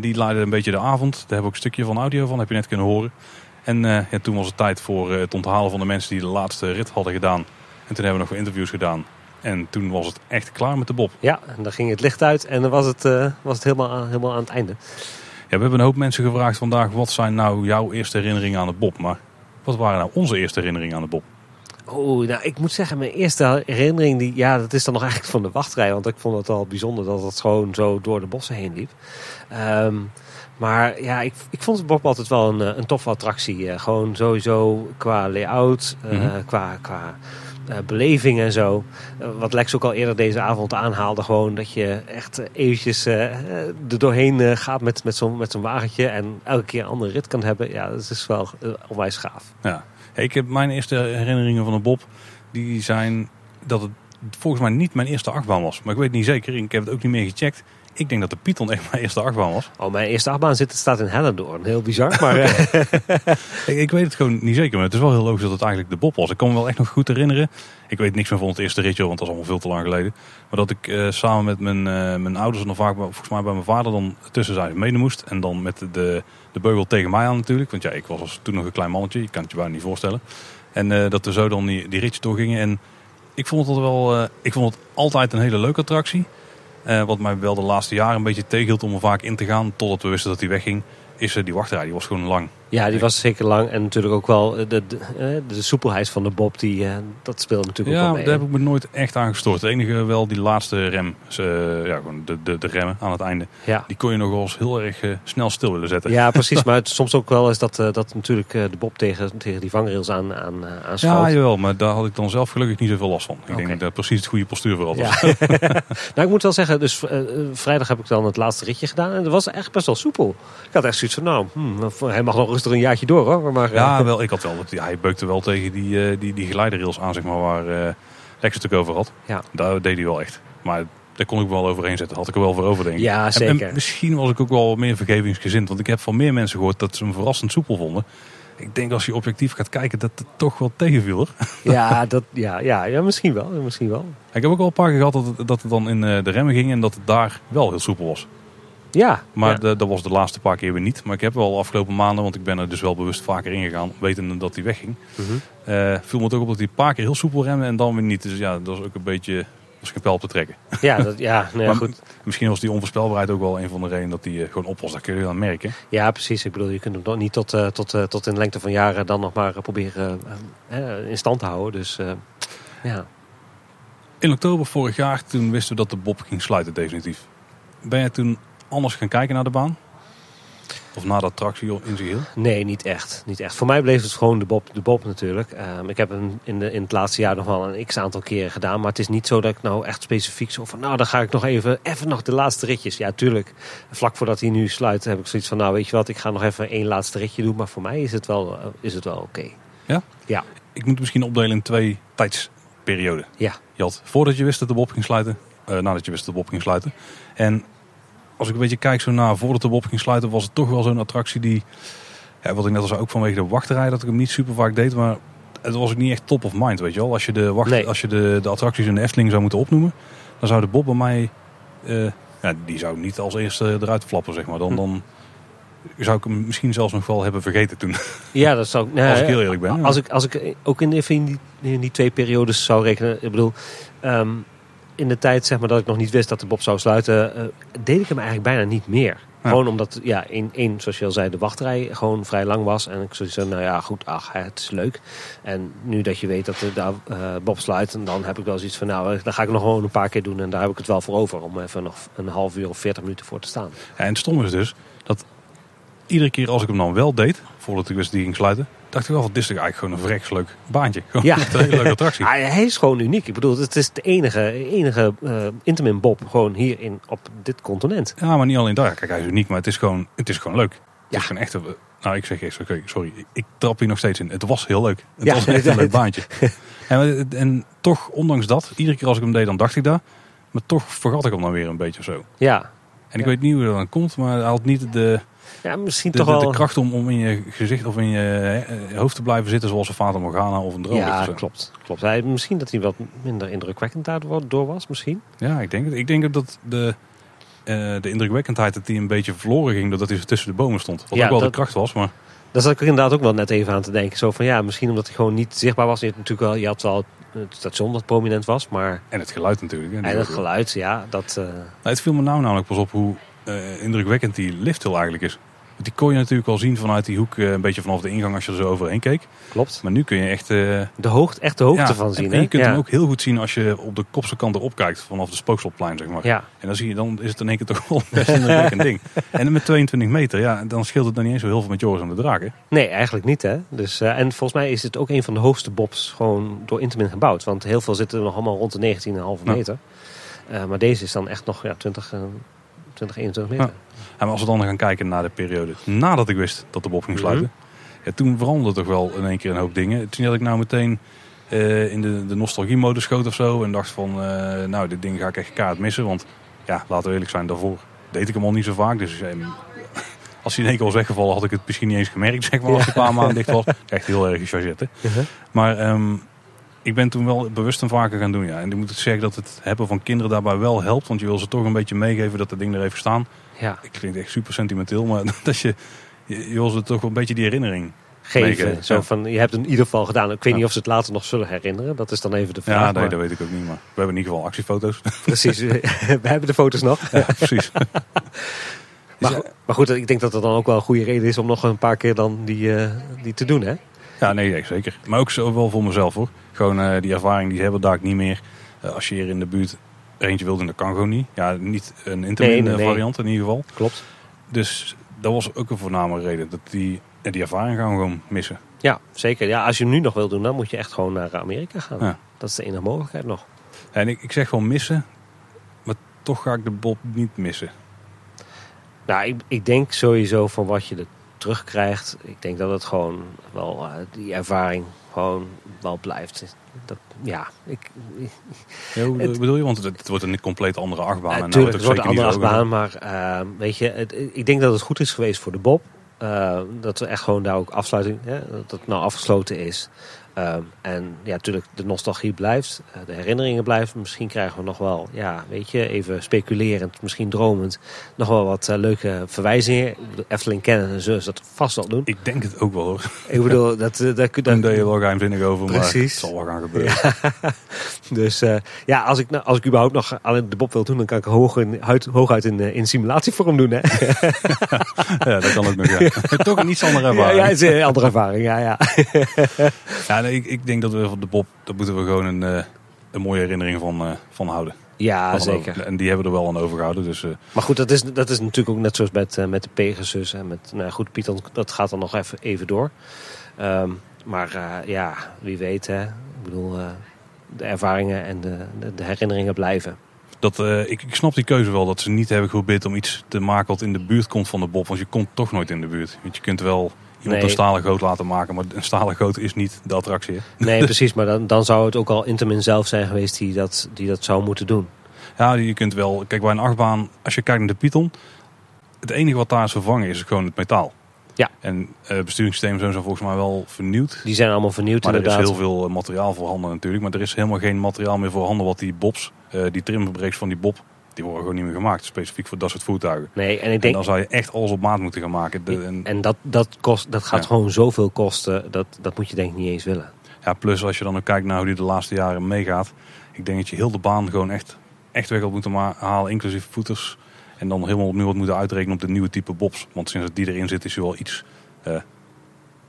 Die leidde een beetje de avond. Daar hebben we ook een stukje van audio van, heb je net kunnen horen. En ja, toen was het tijd voor het onthalen van de mensen die de laatste rit hadden gedaan. En toen hebben we nog wat interviews gedaan. En toen was het echt klaar met de Bob. Ja, en dan ging het licht uit en dan was het, uh, was het helemaal, helemaal aan het einde. Ja, we hebben een hoop mensen gevraagd vandaag, wat zijn nou jouw eerste herinneringen aan de Bob? Maar wat waren nou onze eerste herinneringen aan de Bob? Oh, nou, ik moet zeggen, mijn eerste herinnering, die, ja, dat is dan nog eigenlijk van de wachtrij. Want ik vond het al bijzonder dat het gewoon zo door de bossen heen liep. Um, maar ja, ik, ik vond het Bob altijd wel een, een toffe attractie. Uh, gewoon sowieso qua layout, uh, mm -hmm. qua, qua uh, beleving en zo. Uh, wat Lex ook al eerder deze avond aanhaalde. Gewoon dat je echt eventjes uh, er doorheen gaat met, met zo'n met zo'n wagentje. En elke keer een andere rit kan hebben. Ja, dat is wel onwijs gaaf. Ja. Ik heb mijn eerste herinneringen van de Bob. Die zijn dat het volgens mij niet mijn eerste achtbaan was. Maar ik weet niet zeker. Ik heb het ook niet meer gecheckt. Ik denk dat de Python echt mijn eerste achtbaan was. Oh, mijn eerste achtbaan zit, staat in Hellendoorn. Heel bizar, maar... ik, ik, weet het gewoon niet zeker. Maar het is wel heel logisch dat het eigenlijk de Bob was. Ik kan me wel echt nog goed herinneren. Ik weet niks meer van het eerste ritje, want dat is allemaal veel te lang geleden. Maar dat ik uh, samen met mijn, uh, mijn ouders en dan vaak volgens mij bij mijn vader dan tussen zijn mede moest. En dan met de, de beugel tegen mij aan natuurlijk. Want ja, ik was toen nog een klein mannetje. Je kan het je bijna niet voorstellen. En uh, dat we zo dan die, die ritjes doorgingen. En ik vond het wel... ik vond het altijd een hele leuke attractie. Uh, wat mij wel de laatste jaren een beetje tegenhield om er vaak in te gaan. Totdat we wisten dat hij wegging. Is uh, die wachtrij. Die was gewoon lang. Ja, die was zeker lang. En natuurlijk ook wel de, de, de, de soepelheid van de Bob. Die, uh, dat speelde natuurlijk ja, ook wel mee. daar heb ik me nooit echt aan gestoord. Het enige wel die laatste rem. Dus, ja, gewoon de, de, de remmen aan het einde. Ja. Die kon je nog wel eens heel erg snel stil willen zetten. Ja, precies. maar het, soms ook wel is dat, dat natuurlijk de Bob tegen, tegen die vangrails aan, aan, Ja, jawel. Maar daar had ik dan zelf gelukkig niet zoveel last van. Ik okay. denk dat precies het goede postuur voor was. Ja. nou, ik moet wel zeggen. Dus vrijdag heb ik dan het laatste ritje gedaan. En dat was echt best wel soepel. Ik had echt zoiets van, nou, hmm, hij mag nog rustig een jaartje door hoor. Maar, ja, wel, ik had wel. Ja, hij beukte wel tegen die, uh, die, die geleiderrails aan, zeg maar, waar uh, Lex het ook over had. Ja. Daar deed hij wel echt. Maar daar kon ik wel overheen zetten. Had ik er wel voor over, denk ik. Ja, zeker. En, en misschien was ik ook wel meer vergevingsgezind. Want ik heb van meer mensen gehoord dat ze hem verrassend soepel vonden. Ik denk als je objectief gaat kijken dat het toch wel tegenviel. Hoor. Ja, dat, ja, ja, ja, misschien wel. Misschien wel. Ik heb ook al een paar keer gehad dat het, dat het dan in de remmen ging en dat het daar wel heel soepel was. Ja. Maar ja. De, dat was de laatste paar keer weer niet. Maar ik heb wel afgelopen maanden, want ik ben er dus wel bewust vaker ingegaan, wetende dat hij wegging. Mm -hmm. uh, viel me toch op dat hij een paar keer heel soepel remmen en dan weer niet. Dus ja, dat was ook een beetje was geen pijl op te trekken. Ja, dat, ja, nee, goed. Misschien was die onvoorspelbaarheid ook wel een van de redenen dat hij uh, gewoon op was. Dat kun je aan merken. Ja, precies. Ik bedoel, je kunt hem nog niet tot, uh, tot, uh, tot in de lengte van jaren dan nog maar proberen in stand te houden. Dus ja. In oktober vorig jaar, toen wisten we dat de Bob ging sluiten definitief. Ben je toen anders gaan kijken naar de baan? Of na de attractie in zijn? Nee, niet echt. Niet echt. Voor mij bleef het gewoon de Bob, de Bob natuurlijk. Ehm, ik heb hem in, de, in het laatste jaar nog wel een x-aantal keren gedaan. Maar het is niet zo dat ik nou echt specifiek zo van... Nou, dan ga ik nog even, even nog de laatste ritjes. Ja, tuurlijk. Vlak voordat hij nu sluit heb ik zoiets van... Nou, weet je wat, ik ga nog even één laatste ritje doen. Maar voor mij is het wel, eh, is het wel oké. Ja? Ja. Ik moet misschien opdelen in twee tijdsperioden. Ja. Je had voordat je wist dat de Bob ging sluiten. eh, nadat je wist dat de Bob ging sluiten. En als ik een beetje kijk zo naar voordat de Bob ging sluiten... was het toch wel zo'n attractie die... Ja, wat ik net al zei, ook vanwege de wachterij... dat ik hem niet super vaak deed. Maar het was ook niet echt top of mind, weet je wel. Als je de, wacht, als je de, de attracties in de Efteling zou moeten opnoemen... dan zou de Bob bij mij... eh, ja, die zou niet als eerste eruit flappen, zeg maar. Dan, dan zou ik hem misschien zelfs nog wel hebben vergeten toen. Ja, dat zou ik... Als ik heel eerlijk ben, ja. Als ik, als ik ook in, die, in die twee periodes zou rekenen... Ik bedoel, ehm, in de tijd zeg maar, dat ik nog niet wist dat de Bob zou sluiten... eh, deed ik hem eigenlijk bijna niet meer. Gewoon omdat, ja, één, één, zoals je al zei, de wachtrij gewoon vrij lang was. En ik van, nou ja, goed, ach, het is leuk. En nu dat je weet dat de, de eh, Bob sluit, dan heb ik wel zoiets van, nou, dan ga ik nog gewoon een paar keer doen. En daar heb ik het wel voor over, om even nog een half uur of veertig minuten voor te staan. Ja, en het stom is dus dat iedere keer als ik hem dan wel deed, voordat ik wist die ging sluiten, dacht ik wel, dit is eigenlijk gewoon een vreksleuk baantje. Gewoon Ja. een hele leuke attractie. Hij is gewoon uniek. Ik bedoel, het is de enige, enige eh Intamin Bob gewoon hier in, op dit continent. Ja, maar niet alleen daar. Kijk, hij is uniek, maar het is gewoon, het is gewoon leuk. Het is gewoon echt nou, ik zeg echt, oké, sorry, ik- trap hier nog steeds in. Het was heel leuk. Het Ja. was echt een leuk baantje. en, maar- en toch, ondanks dat, iedere keer als ik hem deed, dan dacht ik daar. Maar toch vergat ik hem dan weer een beetje zo. Ja. En ik weet niet hoe dat dan komt, maar hij had niet de, Ja, misschien de, toch wel... de kracht om, om in je gezicht of in je eh, hoofd te blijven zitten zoals een Fata Morgana of een droom. Ja, klopt. klopt. Hij, misschien dat hij wat minder indrukwekkend daardoor door was, misschien. Ja, ik denk het. Ik denk dat de, eh, de indrukwekkendheid dat die een beetje verloren ging doordat hij tussen de bomen stond. Wat Ja, ook wel dat- de kracht was, maar... Daar zat ik er inderdaad ook wel net even aan te denken. Zo van ja, misschien omdat hij gewoon niet zichtbaar was. Je had natuurlijk wel, je had wel het station dat prominent was, maar... En het geluid natuurlijk. hè, En het geluid, ja, dat... eh, Nou, het viel me nou namelijk pas op hoe eh, indrukwekkend die lifthill eigenlijk is. Want die kon je natuurlijk al zien vanuit die hoek, eh, een beetje vanaf de ingang als je er zo overheen keek. Klopt. Maar nu kun je echt... eh, de, hoogte, echt de hoogte ja, van zien. En, je kunt ja. hem ook heel goed zien als je op de kopse kant erop kijkt, vanaf de Spookselplein, zeg maar. Ja. En dan zie je, dan is het in één keer toch wel best indrukwekkend ding. En met 22 meter, ja, dan scheelt het nog niet eens zo heel veel met Joris en de Draken. Nee, eigenlijk niet. Hè? Dus, en volgens mij is het ook een van de hoogste bobs gewoon door Intamin gebouwd. Want heel veel zitten nog allemaal rond de 19,5 Ja. meter. Maar deze is dan echt nog ja, 20, eh, 20 21 meter. Ja. En maar als we dan gaan kijken naar de periode nadat ik wist dat de Bob ging sluiten. ja, toen veranderde toch wel in één keer een hoop dingen. Toen had ik nou meteen eh, in de, de nostalgie-modus schoot of zo. En dacht van, eh, nou dit ding ga ik echt kaart missen. Want ja, laten we eerlijk zijn, daarvoor deed ik hem al niet zo vaak. Dus eh, als hij in één keer was weggevallen had ik het misschien niet eens gemerkt. Zeg maar, als hij een paar maanden dicht was. Echt heel erg gechargeerd. hè. Uh-huh. Maar ehm, ik ben toen wel bewust een vaker gaan doen. Ja. En ik moet zeggen dat het hebben van kinderen daarbij wel helpt. Want je wil ze toch een beetje meegeven dat het ding er heeft staan. Ja. Ik klinkt echt super sentimenteel, maar dat je, je, je wil ze toch wel een beetje die herinnering Geven. meegeven. Zo Ja. van, je hebt het in ieder geval gedaan. Ik weet niet of ze het later nog zullen herinneren. Dat is dan even de vraag. Ja, nee, maar- dat weet ik ook niet. Maar we hebben in ieder geval actiefoto's. Precies, we hebben de foto's nog. Ja, precies. Maar, go- maar goed, ik denk dat het dan ook wel een goede reden is om nog een paar keer dan die, eh, die te doen, hè? Ja, nee, nee, zeker. Maar ook zo wel voor mezelf hoor. Gewoon eh, die ervaring die hebben daar niet meer. Eh, als je hier in de buurt eentje wil doen, dat kan gewoon niet. Ja, niet een intermin Nee, nee, eh, variant in ieder geval. Klopt. Dus dat was ook een voorname reden. Dat die, die ervaring gaan we gewoon missen. Ja, zeker. Ja, als je hem nu nog wil doen, dan moet je echt gewoon naar Amerika gaan. Ja. Dat is de enige mogelijkheid nog. En ik, ik zeg gewoon missen. Maar toch ga ik de Bob niet missen. Nou, ik, ik denk sowieso van wat je er terugkrijgt. Ik denk dat het gewoon wel die ervaring gewoon wel blijft. Dat, ja, ik, Ja, hoe Het- bedoel je? Want het, het wordt een compleet andere achtbaan. en het wordt een andere achtbaan, maar eh, weet je, het, ik denk dat het goed is geweest voor de Bob. Eh, dat we echt gewoon daar ook afsluiting, hè, dat het nou afgesloten is. Ehm, en ja, natuurlijk, de nostalgie blijft, eh, de herinneringen blijven. Misschien krijgen we nog wel, ja, weet je, even speculerend, misschien dromend, nog wel wat eh, leuke verwijzingen. Efteling kennen en zullen ze dat vast wel doen. Ik denk het ook wel hoor. Ik bedoel, dat, eh, dat, dat, Daar deed je wel geheimzinnig over, maar Precies. het zal wel gaan gebeuren. Ja. dus ja, als ik, nou- als ik überhaupt nog alleen de Bob wil doen, dan kan ik hoog in, huid- hooguit in, in simulatievorm doen. Hè? Ja, dat kan ook nog. Ja. Toch een iets andere Ja, ervaring. ja, het is een andere ervaring. Ja, ja. Ja, nee, ik, ik denk dat we van de Bob, daar moeten we gewoon een, eh, een mooie herinnering van, eh, van houden. Ja, zeker. over- En die hebben er wel aan overgehouden. Dus, eh, Maar goed, dat is, dat is natuurlijk ook net zoals met, met de Pegasus en met nou goed, Python, dat gaat dan nog even, even door. Ehm, maar ja, wie weet, hè. Ik bedoel, de ervaringen en de, de, de herinneringen blijven. dat, ik, ik snap die keuze wel. Dat ze niet hebben geprobeerd om iets te maken wat in de buurt komt van de Bob. Want je komt toch nooit in de buurt. Want je kunt wel iemand Nee. een stalen goot laten maken. Maar een stalen goot is niet de attractie. hè? Nee, precies, maar dan, dan zou het ook al Intamin zelf zijn geweest die dat, die dat zou moeten doen. Ja, je kunt wel. Kijk, bij een achtbaan, als je kijkt naar de Python, het enige wat daar is vervangen is gewoon het metaal. Ja. En eh besturingssystemen zijn volgens mij wel vernieuwd. Die zijn allemaal vernieuwd Maar er is inderdaad. heel veel eh, materiaal voorhanden natuurlijk. Maar er is helemaal geen materiaal meer voorhanden wat die bobs, eh, die trimbreaks van die bob, die worden gewoon niet meer gemaakt. Specifiek voor dat soort voertuigen. Nee, en ik denk- dan zou je echt alles op maat moeten gaan maken. De- en, En dat, dat, kost, dat gaat Ja. gewoon zoveel kosten, dat, dat moet je denk ik niet eens willen. ja, plus als je dan ook kijkt naar hoe die de laatste jaren meegaat. Ik denk dat je heel de baan gewoon echt, echt weg had moeten halen, inclusief voeters. En dan helemaal opnieuw had moeten uitrekenen op de nieuwe type bobs. Want sinds dat die erin zit is hij wel iets... eh,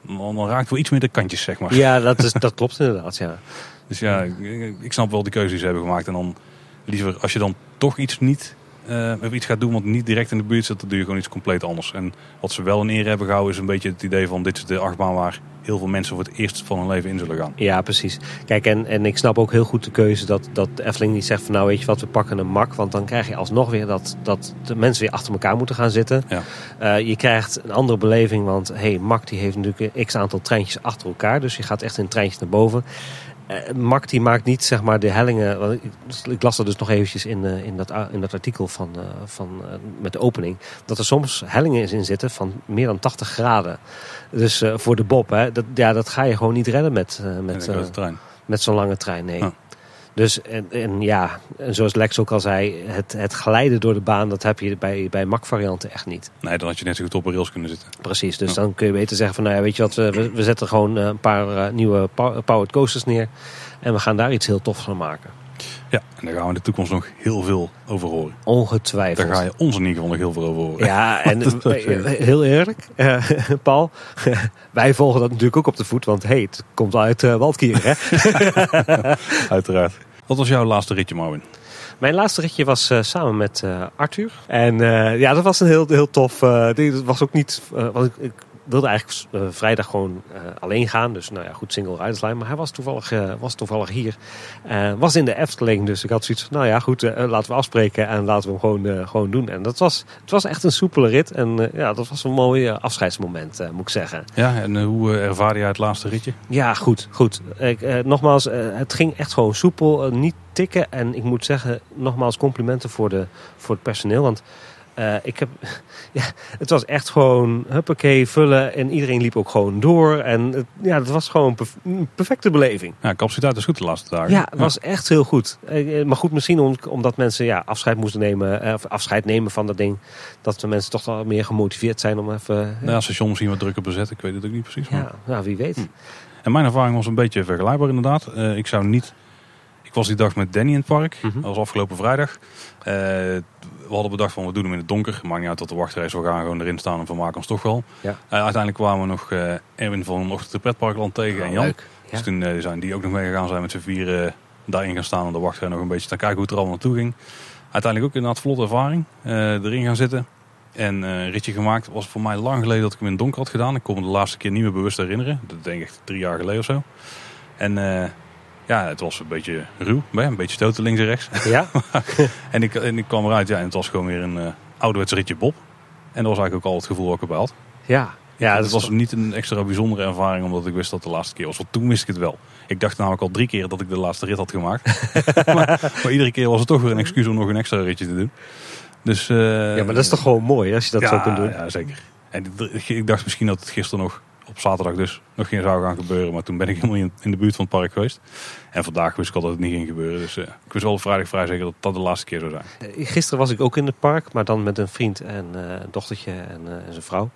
dan, raakt wel iets meer de kantjes, zeg maar. Ja, dat, is, dat klopt inderdaad, ja. Dus ja, ik, ik snap wel die keuze die ze hebben gemaakt. En dan liever, als je dan toch iets niet, of iets gaat doen wat niet direct in de buurt zit, dan doe je gewoon iets compleet anders. En wat ze wel in ere hebben gehouden is een beetje het idee van dit is de achtbaan waar heel veel mensen voor het eerst van hun leven in zullen gaan. Ja, precies. Kijk, en, en ik snap ook heel goed de keuze dat, dat Efteling niet zegt van nou weet je wat, we pakken een mak. Want dan krijg je alsnog weer dat, dat de mensen weer achter elkaar moeten gaan zitten. Ja. Eh, je krijgt een andere beleving, want hey, mak die heeft natuurlijk een x aantal treintjes achter elkaar. Dus je gaat echt in een treintje naar boven. Eh, mak die maakt niet zeg maar de hellingen. want Ik, ik las dat dus nog eventjes in, eh, in, dat, in dat artikel van, eh, van, met de opening. Dat er soms hellingen in zitten van meer dan 80 graden. Dus voor de Bob, hè, dat, ja, dat ga je gewoon niet redden met, met, met zo'n lange trein. Nee. Ja. Dus en, en ja, en zoals Lex ook al zei, het, het glijden door de baan, dat heb je bij, bij Mac-varianten echt niet. Nee, dan had je net zo goed op een rails kunnen zitten. Precies, dus Ja. dan kun je beter zeggen van, nou ja, weet je wat, we, we- zetten gewoon eh, een paar eh, nieuwe pow- powered coasters neer en we gaan daar iets heel tofs van maken. Ja, en daar gaan we in de toekomst nog heel veel over horen. Ongetwijfeld. Daar ga je ons in ieder geval nog heel veel over horen. Ja, en eh, heel eerlijk, Paul, wij volgen dat natuurlijk ook op de voet, want hey, het komt uit eh Waldkier, hè? Uiteraard. Wat was jouw laatste ritje, Marvin? Mijn laatste ritje was eh, samen met eh, Arthur. En eh, ja, dat was een heel, heel tof ding. Dat was ook niet... want ik wilde eigenlijk eh, vrijdag gewoon eh, alleen gaan. Dus nou ja, goed, single riders line. Maar hij was toevallig, eh, was toevallig hier. Was in de Efteling. Dus ik had zoiets van, nou ja, goed, laten we afspreken. En laten we hem gewoon, gewoon doen. En dat was, het was echt een soepele rit. En ja, dat was een mooi afscheidsmoment, moet ik zeggen. Ja, en hoe ervaarde jij het laatste ritje? Ja, goed, goed. Ik, nogmaals, het ging echt gewoon soepel, niet tikken. En ik moet zeggen, nogmaals complimenten voor, de, voor het personeel. Want eh, ik heb, ja, het was echt gewoon huppakee, vullen. En iedereen liep ook gewoon door. En het, ja, het was gewoon een perf- een perfecte beleving. Ja, capaciteit is goed de laatste dagen. Ja, het was echt heel goed. Eh, Maar goed, misschien om- omdat mensen ja, afscheid moesten nemen, eh, of afscheid nemen van dat ding. Dat de mensen toch wel meer gemotiveerd zijn om even... Nou, ja, station misschien wat drukker bezet. Ik weet het ook niet precies. Maar... ja, nou, wie weet. En mijn ervaring was een beetje vergelijkbaar inderdaad. Eh, ik zou niet... Ik was die dag met Danny in het park. Mhm. Dat was afgelopen vrijdag. We hadden bedacht van we doen hem in het donker. Maakt niet uit tot de wachtrace. We gaan gewoon erin staan en vermaken ons toch wel. Ja. Eh, uiteindelijk kwamen we nog eh, Erwin van Ochtend de Pretparkland tegen en Oh, Jan. leuk. Dus toen eh, zijn die ook nog meegegaan zijn met z'n vieren daarin gaan staan. En de wachtrij nog een beetje te kijken hoe het er allemaal naartoe ging. Uiteindelijk ook inderdaad vlotte ervaring. erin gaan zitten. En een ritje gemaakt. was voor mij lang geleden dat ik hem in het donker had gedaan. Ik kon me de laatste keer niet meer bewust herinneren. Dat denk ik echt drie jaar geleden of zo. En ja, het was een beetje ruw. Een beetje stoten links en rechts. Ja? en, ik, en ik kwam eruit. Ja, en het was gewoon weer een eh ouderwets ritje Bob. En dat was eigenlijk ook al het gevoel wat ik. Ja, ja het dat was niet een extra bijzondere ervaring omdat ik wist dat de laatste keer was. Want toen wist ik het wel. Ik dacht namelijk al drie keer dat ik de laatste rit had gemaakt. maar, maar iedere keer was het toch weer een excuus om nog een extra ritje te doen. Dus, eh, Ja, maar dat is toch gewoon mooi als je dat ja, zo kunt doen. Ja, zeker. En ik dacht misschien dat het gisteren nog, op zaterdag dus, nog geen zou gaan gebeuren. Maar toen ben ik helemaal in, in de buurt van het park geweest. En vandaag wist ik al dat het niet ging gebeuren. Dus eh, ik wist wel op vrijdag vrij zeker dat dat de laatste keer zou zijn. Eh, Gisteren was ik ook in het park, maar dan met een vriend en eh, een dochtertje en, en zijn vrouw.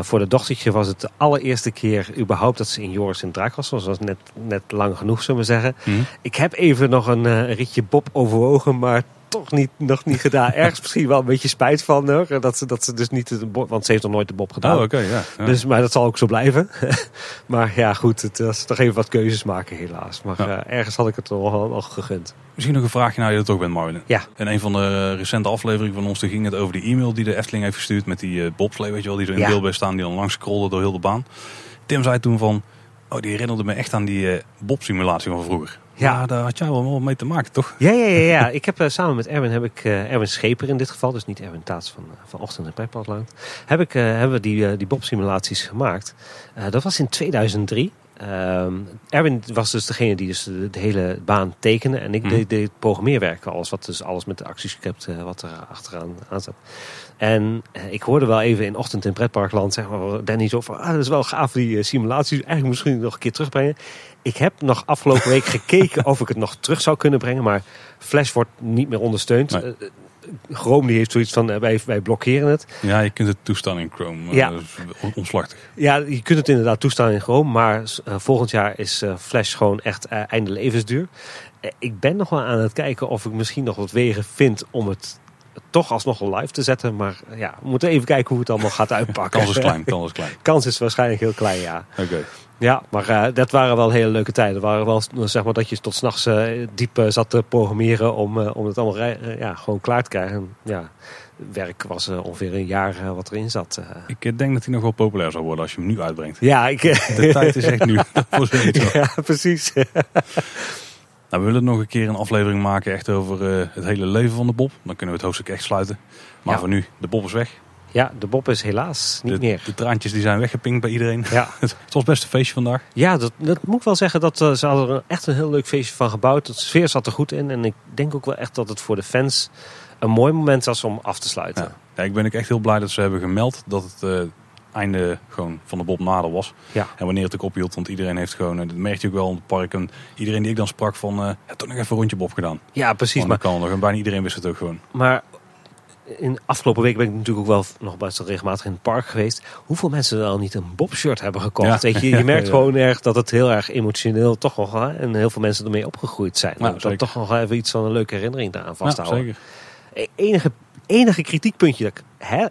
Voor de dochtertje was het de allereerste keer überhaupt dat ze in Joris in Draak was. Dat was net, net lang genoeg, zullen we zeggen. Mhm. Ik heb even nog een ritje Bob overwogen, maar toch niet, nog niet gedaan. Ergens misschien wel een beetje spijt van hoor. Dat ze, dat ze dus niet de bob, want ze heeft nog nooit de bob gedaan. Oh, oké, ja, ja. Dus, maar dat zal ook zo blijven. maar ja, goed, het was toch even wat keuzes maken helaas. Maar Ja. eh, ergens had ik het wel, wel gegund. Misschien nog een vraagje naar je dat ook bent, Marvin. Ja. In een van de recente afleveringen van ons toen ging het over die e-mail die de Efteling heeft verstuurd met die eh, bobslee, weet je wel, die er in beeld bij staan, die dan langs scrolde door heel de baan. Tim zei toen van, oh, die herinnerde me echt aan die eh Bob-simulatie van vroeger. Ja. Ja, daar had jij wel mee te maken, toch? Ja, ja, ja. ja. ik heb eh, samen met Erwin, heb ik, eh, Erwin Scheper in dit geval, dus niet Erwin Taats van, van Ochtend en Pretparkland, heb ik, hebben we die, die Bob-simulaties gemaakt. Dat was in 2003. Ehm, Erwin was dus degene die dus de, de hele baan tekende. En ik Mhm. deed, deed het programmeerwerk, alles, wat, dus alles met de actiescript wat er achteraan aan zat. En eh, ik hoorde wel even in Ochtend in Pretparkland, zeg maar, Danny zo van, ah, dat is wel gaaf die eh, simulaties. Eigenlijk misschien nog een keer terugbrengen. Ik heb nog afgelopen week gekeken of ik het nog terug zou kunnen brengen. Maar Flash wordt niet meer ondersteund. Nee. Eh, Chrome die heeft zoiets van, wij, wij blokkeren het. Ja, je kunt het toestaan in Chrome. Ja. dat is on- omslachtig. Ja, je kunt het inderdaad toestaan in Chrome. Maar volgend jaar is Flash gewoon echt einde levensduur. Ik ben nog wel aan het kijken of ik misschien nog wat wegen vind om het toch alsnog live te zetten. Maar ja, we moeten even kijken hoe het allemaal gaat uitpakken. Kans is klein, kans is klein. Kans is waarschijnlijk heel klein, ja. Oké. Ja, maar eh, dat waren wel hele leuke tijden. Waren wel zeg maar dat je tot s'nachts eh diep eh, zat te programmeren om, om het allemaal ja, gewoon klaar te krijgen. En, ja, werk was ongeveer een jaar wat erin zat. Ik denk dat hij nog wel populair zou worden als je hem nu uitbrengt. Ja, ik, De tijd is echt nu voor zoiets. Ja, precies. Nou, we willen nog een keer een aflevering maken echt over eh, het hele leven van de Bob. Dan kunnen we het hoofdstuk echt sluiten. Maar Ja. voor nu, de Bob is weg. Ja, de Bob is helaas niet de, meer. De traantjes die zijn weggepinkt bij iedereen. Ja. het was best een feestje vandaag. Ja, dat, dat moet ik wel zeggen. Dat, eh, ze hadden er echt een heel leuk feestje van gebouwd. De sfeer zat er goed in. En ik denk ook wel echt dat het voor de fans een mooi moment was om af te sluiten. Ja. Ja, ik ben ook echt heel blij dat ze hebben gemeld dat het eh, einde gewoon van de Bob nader was. Ja. En wanneer het ook ophield, want iedereen heeft gewoon, eh, dat merk je ook wel in het park. En iedereen die ik dan sprak van, heb toch nog even een rondje Bob gedaan. Ja, precies. Maar, dat kan nog. En bijna iedereen wist het ook gewoon. maar in afgelopen week ben ik natuurlijk ook wel nog best wel regelmatig in het park geweest. Hoeveel mensen er al niet een Bob-shirt hebben gekocht? Ja. Je, je merkt Ja. gewoon erg dat het heel erg emotioneel toch nog... hè, En heel veel mensen ermee opgegroeid zijn. Ja, dat zeker. toch nog even iets van een leuke herinnering daaraan Ja, vasthouden. zeker. E- enige, enige kritiekpuntje dat ik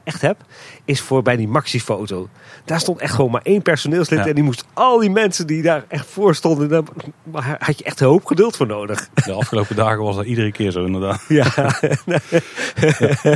echt heb, is voor bij die Maxi-foto. Daar stond echt gewoon maar één personeelslid Ja. en die moest al die mensen die daar echt voor stonden, daar had je echt een hoop geduld voor nodig. De afgelopen dagen was dat iedere keer zo inderdaad. Ja,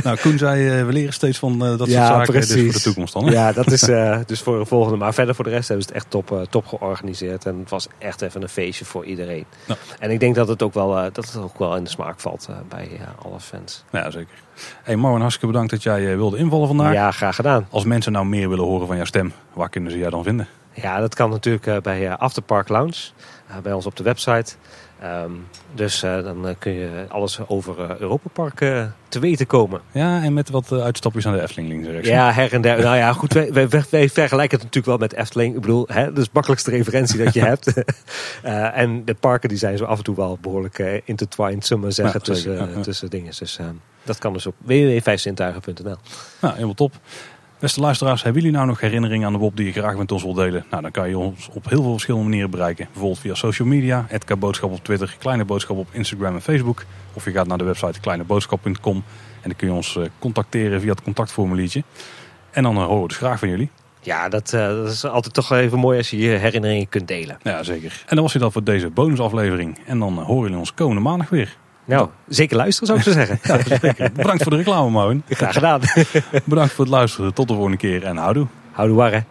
nou, Koen zei, eh, we leren steeds van eh, dat soort ja zaken. precies. Dus voor de toekomst dan. hè? Ja, dat is eh, dus voor de volgende. Maar verder voor de rest hebben ze het echt top, top georganiseerd. En het was echt even een feestje voor iedereen. Ja. En ik denk dat het ook wel, dat het ook wel in de smaak valt bij alle fans. Ja, zeker. Hey Marwan, hartstikke bedankt dat jij wilde invallen vandaag. Ja, graag gedaan. Als mensen nou meer willen horen van jouw stem, waar kunnen ze jou dan vinden? Ja, dat kan natuurlijk eh, bij eh, Afterpark Lounge, eh, bij ons op de website. Ehm, dus eh, dan eh, kun je alles over Europa Park eh, te weten komen. Ja, en met wat uitstapjes aan de Efteling links rechts. Ja, her en der. Nou ja, goed, wij, wij, wij vergelijken het natuurlijk wel met Efteling. Ik bedoel, hè, dat is de makkelijkste referentie dat je hebt. En de parken die zijn zo af en toe wel behoorlijk eh, intertwined, zullen we zeggen, Ja, tussen, Ja, ja. tussen dingen. Dus eh, dat kan dus op www.vijfzintuigen.nl. Nou, helemaal top. Beste luisteraars, hebben jullie nou nog herinneringen aan de Bob die je graag met ons wilt delen? Nou, dan kan je ons op heel veel verschillende manieren bereiken. Bijvoorbeeld via social media, Boodschap op Twitter, Kleine Boodschap op Instagram en Facebook. Of je gaat naar de website kleineboodschap.com en dan kun je ons eh, contacteren via het contactformuliertje. En dan eh, horen we dus graag van jullie. Ja, dat, eh, dat is altijd toch even mooi als je je herinneringen kunt delen. Ja, zeker. En dan was hij dat voor deze bonusaflevering. En dan horen jullie ons komende maandag weer. Nou, zeker luisteren zou ik zo zeggen. Ja, zeker. Bedankt voor de reclame, Moon. Graag gedaan. Bedankt voor het luisteren. Tot de volgende keer en houdoe. Houdoe warre.